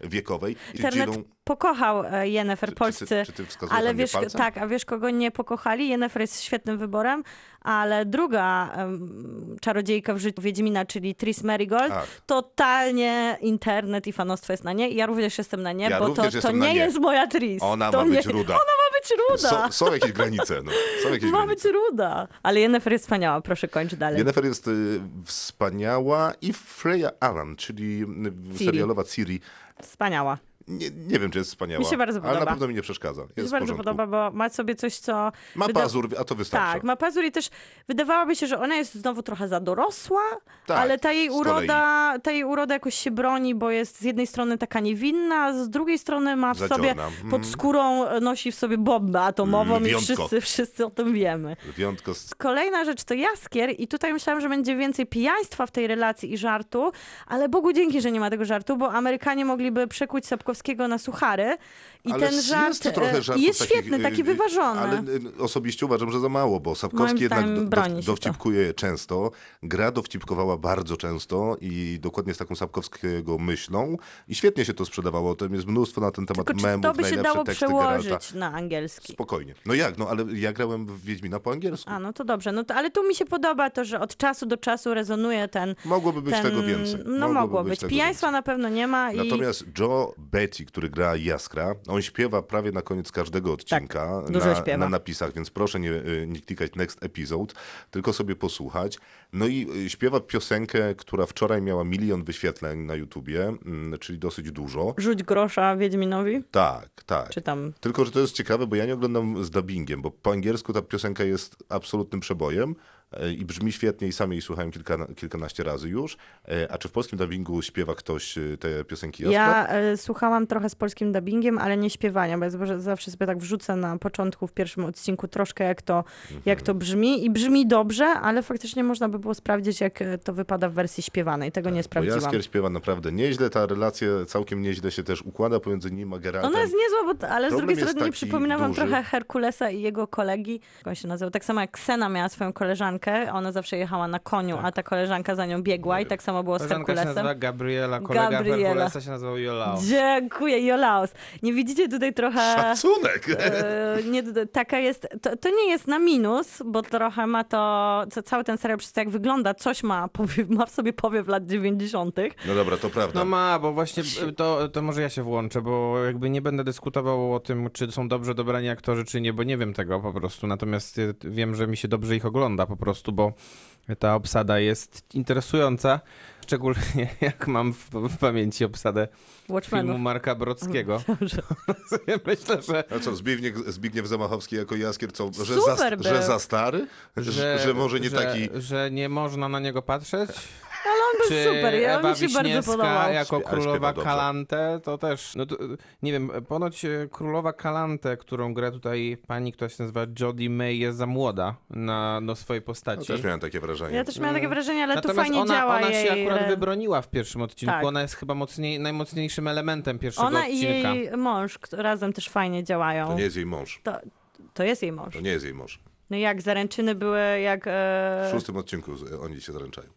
wiekowej. Internet Dzielą- pokochał e, Czy- czy ty- polscy, czy ty wskazujesz ale wiesz, palcem? tak, a wiesz kogo nie pokochali? Yennefer jest świetnym wyborem, ale druga em, czarodziejka w życiu Wiedźmina, czyli Tris Merigold, Ach. totalnie internet i fanostwo jest na nie. Ja również jestem na nie, Ja bo to, to nie, nie. jest moja Tris. Ona to ma nie, być ruda. <laughs> Ona ma być ruda. Są, są jakieś granice, no. Są jakieś <laughs> ma granice. być ruda. Ale Yennefer jest wspaniała, proszę kończ dalej. Yennefer jest y, wspaniała i Freya Allan, czyli y, Ciri. serialowa Ciri. Wspaniała. Nie, nie wiem, czy jest wspaniała, Mi się bardzo ale na podoba. pewno mi nie przeszkadza. Jest Mi się bardzo podoba, bo ma sobie coś, co... Ma wyda- pazur, a to wystarcza. Tak, ma pazur i też wydawałoby się, że ona jest znowu trochę za dorosła, Tak, ale ta jej, kolei. uroda, ta jej uroda jakoś się broni, bo jest z jednej strony taka niewinna, a z drugiej strony ma w Zadziorna. sobie, Mhm. pod skórą nosi w sobie bombę atomową i Lwiątko. wszyscy, wszyscy o tym wiemy. Lwiątko. Kolejna rzecz to Jaskier i tutaj myślałam, że będzie więcej pijaństwa w tej relacji i żartu, ale Bogu dzięki, że nie ma tego żartu, bo Amerykanie mogliby przekuć Sapkowskiego Sapkowskiego na suchary i Ale ten żart jest, to trochę e, żartów jest takich, świetny, y, taki y, wyważony. Ale osobiście uważam, że za mało, bo Sapkowski jednak do, dowcipkuje często, gra dowcipkowała bardzo często i dokładnie z taką Sapkowskiego myślą i świetnie się to sprzedawało. Tam jest mnóstwo na ten temat Tylko czy memów, to by się dało przełożyć Geralta. na angielski? Spokojnie. No jak, no ale ja grałem w Wiedźmina po angielsku. A, no to dobrze. No to, ale tu mi się podoba to, że od czasu do czasu rezonuje ten... Mogłoby być ten, tego więcej. No Mogłoby mogło być być. Pijaństwa na pewno nie ma i... Natomiast Joe Betty, który gra Jaskra, on śpiewa prawie na koniec każdego odcinka Tak, dużo na, śpiewa. na napisach, więc proszę nie, y, nie klikać next episode, tylko sobie posłuchać. No i y, śpiewa piosenkę, która wczoraj miała milion wyświetleń na YouTubie, mm, czyli dosyć dużo. Rzuć grosza Wiedźminowi? Tak, tak. Czy tam... Tylko, że to jest ciekawe, bo ja nie oglądam z dubbingiem, bo po angielsku ta piosenka jest absolutnym przebojem i brzmi świetnie i sam jej słuchałem kilka, kilkanaście razy już. E, A czy w polskim dubbingu śpiewa ktoś e, te piosenki? Ja e, słuchałam trochę z polskim dubbingiem, ale nie śpiewania, bo ja zawsze- sobie tak wrzucę na początku, w pierwszym odcinku troszkę jak to, jak to brzmi i brzmi dobrze, ale faktycznie można by było sprawdzić, jak to wypada w wersji śpiewanej. Tego nie Bo sprawdziłam. Jaskier śpiewa naprawdę nieźle, ta relacja całkiem nieźle się też układa pomiędzy nim a Geraltem. Ona jest niezła, bo, ale z Problem drugiej jest strony nie przypomina wam duży. trochę Herkulesa i jego kolegi. Jak on się nazywał? Tak samo jak Ksena miała swoją koleżankę, ona zawsze jechała na koniu, a ta koleżanka za nią biegła i tak samo było z Koleżanka się Herkulesem. nazywa Gabriela, kolega Gabriela. Herkulesa się nazywał Jolao. Dziękuję, Jolaus. Nie widzicie tutaj trochę... Szacunek! E, nie, taka jest, to, to nie jest na minus, bo trochę ma to, co, cały ten serial przez to jak wygląda, coś ma, <laughs> powiew, ma w sobie powiew lat 90. No dobra, to prawda. No ma, bo właśnie y, to, to może ja się włączę, bo jakby nie będę dyskutował o tym, czy są dobrze dobrani aktorzy, czy nie, bo nie wiem tego po prostu. Natomiast y, wiem, że mi się dobrze ich ogląda po prostu, bo ta obsada jest interesująca. Szczególnie <laughs> jak mam w, w pamięci obsadę filmu Watchmenów. Marka Brockiego. Sobie <laughs> <laughs> Myślę, że A co, Zbigniew, Zbigniew Zamachowski jako Jaskier, co, że, za, że za stary? Że, że może nie że, taki... Że nie można na niego patrzeć? Ale on był Czy super, ja Ewa mi się bardzo podobał. jako królowa śpiewa dobrze. Kalante, to też, no to, nie wiem, ponoć e, królowa Kalante, którą gra tutaj pani, która się nazywa Jodie May, jest za młoda na do swojej No, postaci. też miałem takie wrażenie. Ja też miałam takie wrażenie, ale tu Natomiast fajnie ona, działa ona jej... się akurat re- wybroniła w pierwszym odcinku. Tak. Ona jest chyba mocniej, najmocniejszym elementem pierwszego Ona i odcinka. jej mąż kto- razem też fajnie działają. To nie jest jej mąż. To, to jest jej mąż. To nie jest jej mąż. No jak zaręczyny były, jak... W E... szóstym odcinku z- oni się zaręczają.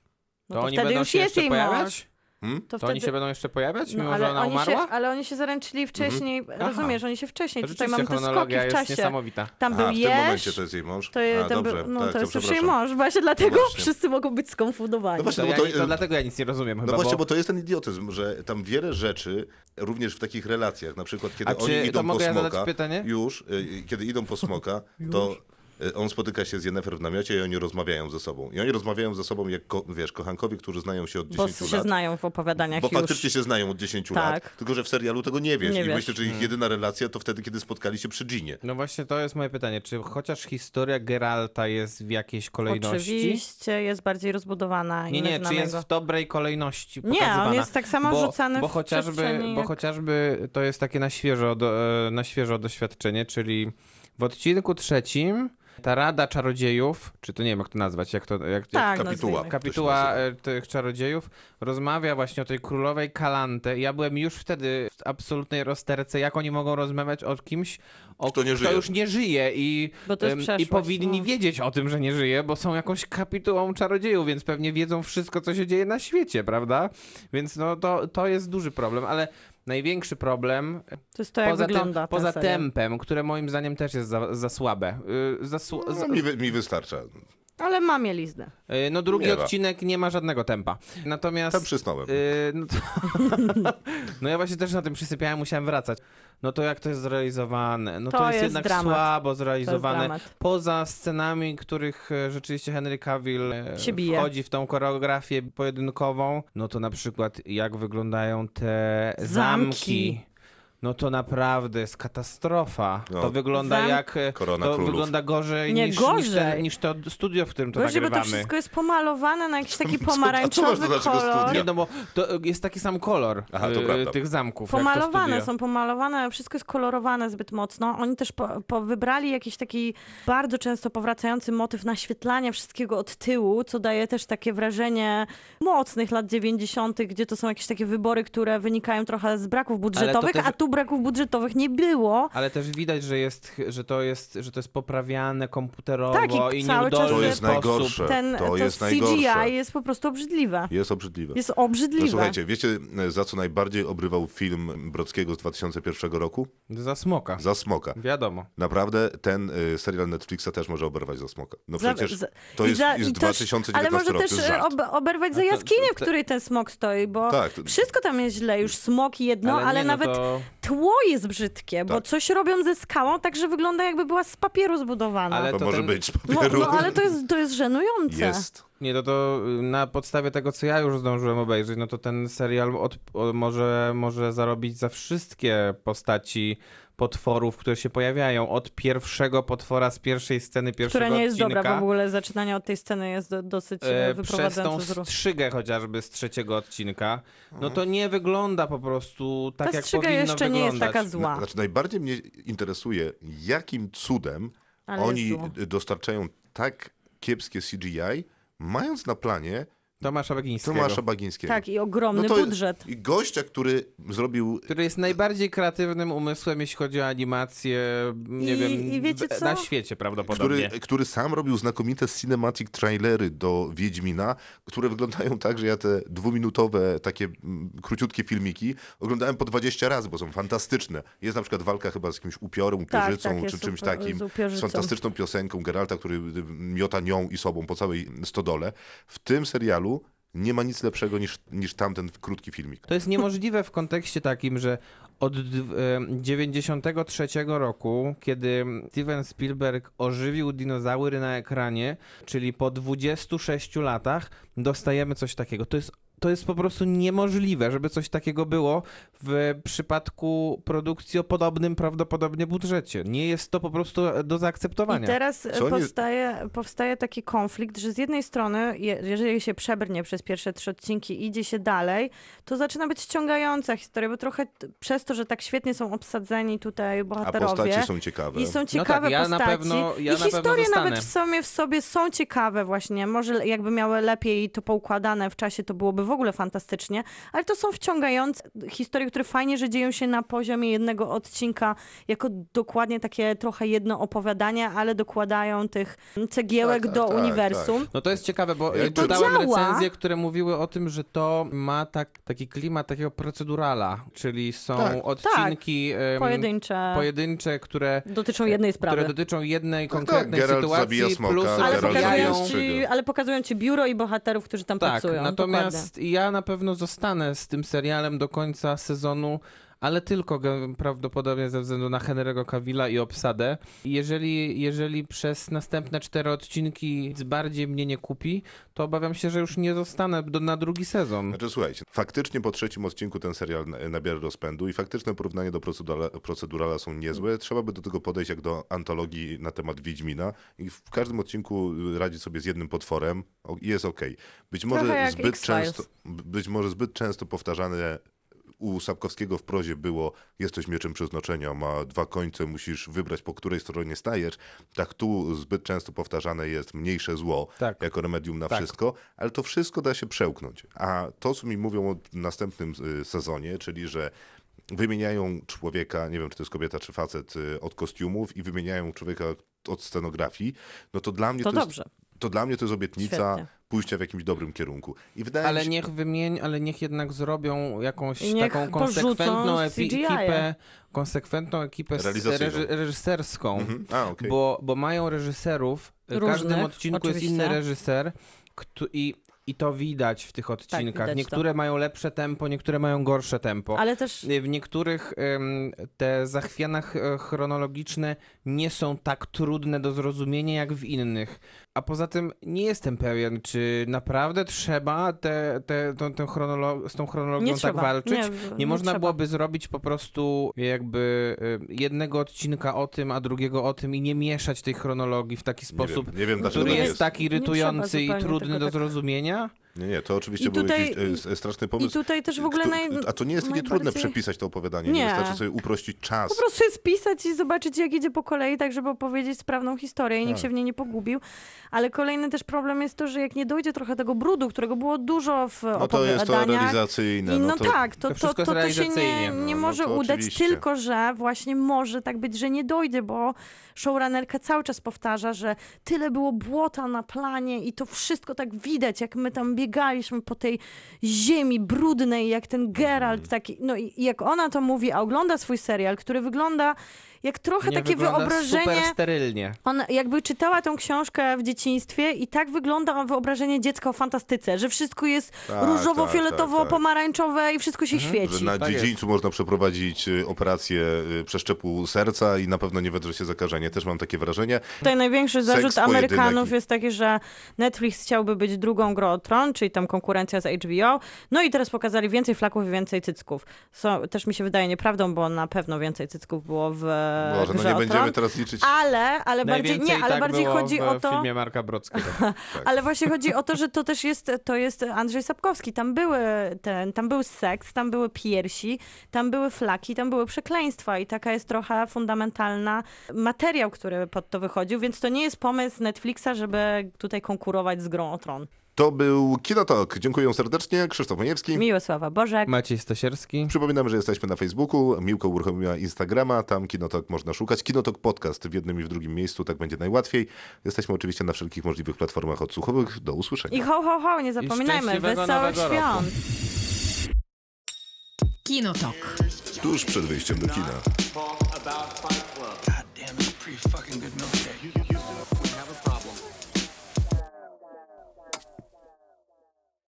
No To to oni wtedy będą już się jest jeszcze jej pojawiać? mąż. Hmm? To, To oni wtedy... się będą jeszcze pojawiać, No, mimo ale, że ona oni się, umarła? ale oni się zaręczyli wcześniej, Aha. rozumiesz, oni się wcześniej, To tutaj mamy te skoki w jest czasie. niesamowita. Tam A, był w tym momencie to jest jej mąż? to, A, tam dobrze, był, no tak, to jest już jej mąż, właśnie dlatego właśnie. wszyscy mogą być skonfundowani. No właśnie, To, bo ja, to- nie- to dlatego ja nic nie rozumiem chyba, No właśnie, bo... bo to jest ten idiotyzm, że tam wiele rzeczy, również w takich relacjach, na przykład kiedy A oni czy- to idą po mogę ja zadać smoka, pytanie? już, y, kiedy idą po smoka, <laughs> to on spotyka się z Jennifer w namiocie i oni rozmawiają ze sobą. I oni rozmawiają ze sobą jak, ko, wiesz, kochankowie, którzy znają się od Bo 10 się lat. znają w opowiadaniach Bo już. faktycznie się znają od 10 Tak. lat, tylko że w serialu tego nie wiesz. Nie I wiesz. myślę, że ich jedyna relacja to wtedy, kiedy spotkali się przy Ginie. No właśnie to jest moje pytanie, czy chociaż historia Geralta jest w jakiejś kolejności? Oczywiście jest bardziej rozbudowana. i Nie, nie, czy jest w dobrej kolejności Nie, pokazywana? on jest tak samo bo, rzucany bo w chociażby, przestrzeni Bo jak- chociażby to jest takie na świeżo, do, e, na świeżo doświadczenie, czyli w odcinku trzecim ta Rada Czarodziejów, czy to nie wiem jak to nazwać, jak to... Jak, jak Tak, Kapituła. nazwijmy. Kapituła się e, tych czarodziejów rozmawia właśnie o tej królowej Kalante. Ja byłem już wtedy w absolutnej rozterce, jak oni mogą rozmawiać o kimś, o Kto nie żyje. już nie żyje i, i powinni no. wiedzieć o tym, że nie żyje, bo są jakąś kapitułą czarodziejów, więc pewnie wiedzą wszystko, co się dzieje na świecie, prawda? Więc no to, to jest duży problem, ale największy problem To jest to, jak poza, wygląda poza serial. tempem, które moim zdaniem też jest za, za słabe. Y, Za, sł- za, No, mi, wy- mi wystarcza. Ale ma mieliznę. y, no drugi odcinek nie ma żadnego tempa. Natomiast... Tam przysnąłem. Yy, no, to... <laughs> no ja właśnie też na tym przysypiałem, musiałem wracać. No to jak to jest zrealizowane? No to, To jest, jest jednak dramat. słabo zrealizowane. Poza scenami, których e, rzeczywiście Henry Cavill e, wchodzi w tą choreografię pojedynkową, no to na przykład jak wyglądają te zamki. Zamki. No to naprawdę jest katastrofa. No. To wygląda Zam- jak... e, Korona to królów. wygląda gorzej, Nie, niż, Niż, gorzej. ten, niż to studio, w którym to Gorzej, bo to nagrywamy. wszystko jest pomalowane na jakiś taki Co- co pomarańczowy do naszego kolor. Nie, no bo to jest taki sam kolor Aha, y, tych zamków. jak to Pomalowane są pomalowane, wszystko jest kolorowane zbyt mocno. Oni też po, po wybrali jakiś taki bardzo często powracający motyw naświetlania wszystkiego od tyłu, co daje też takie wrażenie mocnych lat 90., gdzie to są jakieś takie wybory, które wynikają trochę z braków budżetowych, też- a tu braków budżetowych nie było. Ale też widać, że, jest, że, to jest, że to jest poprawiane komputerowo Tak, i i cały czas To jest najgorsze. Ten, to to jest CGI najgorsze. jest po prostu obrzydliwe. Jest obrzydliwe. Jest No obrzydliwe. słuchajcie, wiecie za co najbardziej obrywał film Brodzkiego z 2001 roku? Za smoka. Za Smoka. Wiadomo. Naprawdę ten y, serial Netflixa też może oberwać za Smoka. No Za- przecież za- to i jest, za- jest i też- 2019 Ale może rok, też to żart. ob, oberwać za to- jaskinię, w to- której ten smok stoi, bo Tak, to- wszystko tam jest źle, już smok jedno, ale, nie, no nawet to... tło jest brzydkie, bo Tak. coś robią ze skałą, tak że wygląda jakby była z papieru zbudowana. Ale To to może ten- być z no, papieru. no, ale to jest, to jest żenujące. Jest. Nie, to, to y, na podstawie tego, co ja już zdążyłem obejrzeć, no to ten serial od, o, może, może zarobić za wszystkie postaci potworów, które się pojawiają. Od pierwszego potwora z pierwszej sceny pierwszego Która nie jest odcinka. dobra, bo w ogóle zaczynanie od tej sceny jest do, dosyć e, e, przez tą strzygę chociażby z trzeciego odcinka, no to nie wygląda po prostu tak, Ta jak strzyga powinno jeszcze nie jest wyglądać. taka zła. Znaczy najbardziej mnie interesuje, jakim cudem Ale oni dostarczają tak kiepskie CGI, mając na planie Tomasza Bagińskiego. Tomasza Bagińskiego. Tak, i ogromny No to- budżet. I gościa, który zrobił który jest najbardziej kreatywnym umysłem, jeśli chodzi o animację, nie I- wiem, i wiecie co? na świecie prawdopodobnie. który, który sam robił znakomite cinematic trailery do Wiedźmina, które wyglądają tak, że ja te dwuminutowe, takie mm, króciutkie filmiki oglądałem po 20 razy, bo są fantastyczne. Jest na przykład walka chyba z jakimś upiorem, Tak, upierzycą, tak, jest czy czymś takim. z Z fantastyczną piosenką Geralta, który miota nią i sobą po całej stodole. W tym serialu nie ma nic lepszego niż, niż tamten krótki filmik. To jest niemożliwe w kontekście takim, że od d- e, 93 roku, kiedy Steven Spielberg ożywił dinozaury na ekranie, czyli po 26 latach, dostajemy coś takiego. To jest to jest po prostu niemożliwe, żeby coś takiego było w przypadku produkcji o podobnym prawdopodobnie budżecie. Nie jest to po prostu do I zaakceptowania. teraz e, Co nie- powstaje, powstaje taki konflikt, że z jednej strony, je- jeżeli się przebrnie przez pierwsze trzy odcinki i idzie się dalej, to zaczyna być ściągająca historia, bo trochę przez to, że tak świetnie są obsadzeni tutaj A bohaterowie. postacie są ciekawe. I są No ciekawe tak, ja na postaci. pewno- ja I na historie nawet w sumie w sobie są ciekawe właśnie. Może jakby miały lepiej to poukładane w czasie, to byłoby w ogóle fantastycznie. Ale to są wciągające historie, które fajnie, że dzieją się na poziomie jednego odcinka, jako dokładnie takie trochę jedno opowiadanie, ale dokładają tych cegiełek Tak, tak, do tak, uniwersum. No to jest ciekawe, bo to czytałem działa? recenzje, które mówiły o tym, że to ma tak, taki klimat takiego procedurala, czyli są Tak. odcinki em, Pojedyncze. pojedyncze, które, Dotyczą jednej sprawy. które dotyczą jednej Tak, konkretnej tak, sytuacji, smoka, plus ale pokazują, ci, ale pokazują ci biuro i bohaterów, którzy tam Tak, pracują. natomiast dokładnie. ja na pewno zostanę z tym serialem do końca sezonu, ale tylko prawdopodobnie ze względu na Henry'ego Cavilla i obsadę. Jeżeli, jeżeli przez następne cztery odcinki nic bardziej mnie nie kupi, to obawiam się, że już nie zostanę do, na drugi sezon. Znaczy słuchajcie, faktycznie po trzecim odcinku ten serial na- nabiera rozpędu i faktyczne porównania do procedurala, procedurala są niezłe. Trzeba by do tego podejść jak do antologii na temat Wiedźmina i w każdym odcinku radzi sobie z jednym potworem i jest okej. Być Trochę może zbyt często, być może zbyt często powtarzane u Sapkowskiego w prozie było jesteś mieczem przeznaczenia, ma dwa końce, musisz wybrać po której stronie stajesz. Tak tu zbyt często powtarzane jest mniejsze zło Tak. jako remedium na Tak. wszystko, ale to wszystko da się przełknąć. A to, co mi mówią o następnym y, sezonie, czyli że wymieniają człowieka, nie wiem, czy to jest kobieta, czy facet, y, od kostiumów i wymieniają człowieka od scenografii, no to dla mnie To to, dobrze. jest, to dla mnie to jest obietnica Świetnie. pójścia w jakimś dobrym kierunku. I wydaje mi Ale się, niech wymień, ale niech jednak zrobią jakąś niech taką konsekwentną ekipę, konsekwentną ekipę reży- reżyserską. Mhm. A, okej. bo, bo mają reżyserów, w każdym odcinku jest oczywiście. inny reżyser któ- i, i to widać w tych odcinkach. Tak, widać to. niektóre mają lepsze tempo, niektóre mają gorsze tempo. Ale też W niektórych te zachwiana ch- chronologiczne nie są tak trudne do zrozumienia jak w innych. A poza tym nie jestem pewien, czy naprawdę trzeba te, te, tą, tę chronolo- z tą chronologią Nie tak trzeba. walczyć. Nie, Nie, nie można trzeba. byłoby zrobić po prostu jakby y, jednego odcinka o tym, a drugiego o tym i nie mieszać tej chronologii w taki sposób, wiem, nie wiem, który tak jest jest. tak irytujący i trudny do tak- zrozumienia? Nie, nie, to oczywiście I był tutaj- jakiś e, straszny I pomysł. tutaj też w ogóle Kto- naj... A to nie jest takie trudne przepisać to opowiadanie. Nie. Nie. Wystarczy sobie uprościć czas. Po prostu jest pisać i zobaczyć, jak idzie po kolei, tak żeby opowiedzieć sprawną historię i nikt Tak. się w niej nie pogubił. Ale kolejny też problem jest to, że jak nie dojdzie trochę tego brudu, którego było dużo w No to jest to realizacyjne. I no, to... tak, to, to to, to, jest to się nie, realizacyjnie. nie No, no może to udać, oczywiście. tylko że właśnie może tak być, że nie dojdzie, bo showrunnerka cały czas powtarza, że tyle było błota na planie i to wszystko tak widać, jak my tam biegaliśmy po tej ziemi brudnej, jak ten Geralt Mhm. taki, no i jak ona to mówi, a ogląda swój serial, który wygląda jak trochę nie takie wyobrażenie... super sterylnie. Ona jakby czytała tą książkę w dzieciństwie i tak wygląda wyobrażenie dziecka o fantastyce, że wszystko jest Tak, różowo, tak, tak, tak. i wszystko się Mhm. świeci. Że na Tak dziedzińcu można przeprowadzić y, operację y, przeszczepu serca i na pewno nie wedrze się zakażenie. Też mam takie wrażenie. Tutaj największy zarzut Seks, pojedynek Amerykanów i- jest taki, że Netflix chciałby być drugą grą czyli tam konkurencja z HBO. No i teraz pokazali więcej flaków i więcej cycków. Co też mi się wydaje nieprawdą, bo na pewno więcej cycków było w Może no nie będziemy teraz liczyć. Ale, ale bardziej, nie, ale tak bardziej było chodzi w, o to... filmie Marka Brockiego. <laughs> Ale właśnie chodzi o to, że to też jest, to jest Andrzej Sapkowski. Tam były ten, tam był seks, tam były piersi, tam były flaki, tam były przekleństwa i taka jest trochę fundamentalna materiał, który pod to wychodził, więc to nie jest pomysł Netflixa, żeby tutaj konkurować z grą o tron. To był Kinotok. Dziękuję serdecznie. Krzysztof Majewski. Miłosława Bożek. Maciej Stasierski. Przypominam, że jesteśmy na Facebooku. Miłko uruchomiła Instagrama. Tam Kinotok można szukać. Kinotok Podcast w jednym i w drugim miejscu. Tak będzie najłatwiej. Jesteśmy oczywiście na wszelkich możliwych platformach odsłuchowych. Do usłyszenia. I ho, ho, ho, nie zapominajmy, wesołych świąt. Kinotok. Tuż przed wyjściem do kina.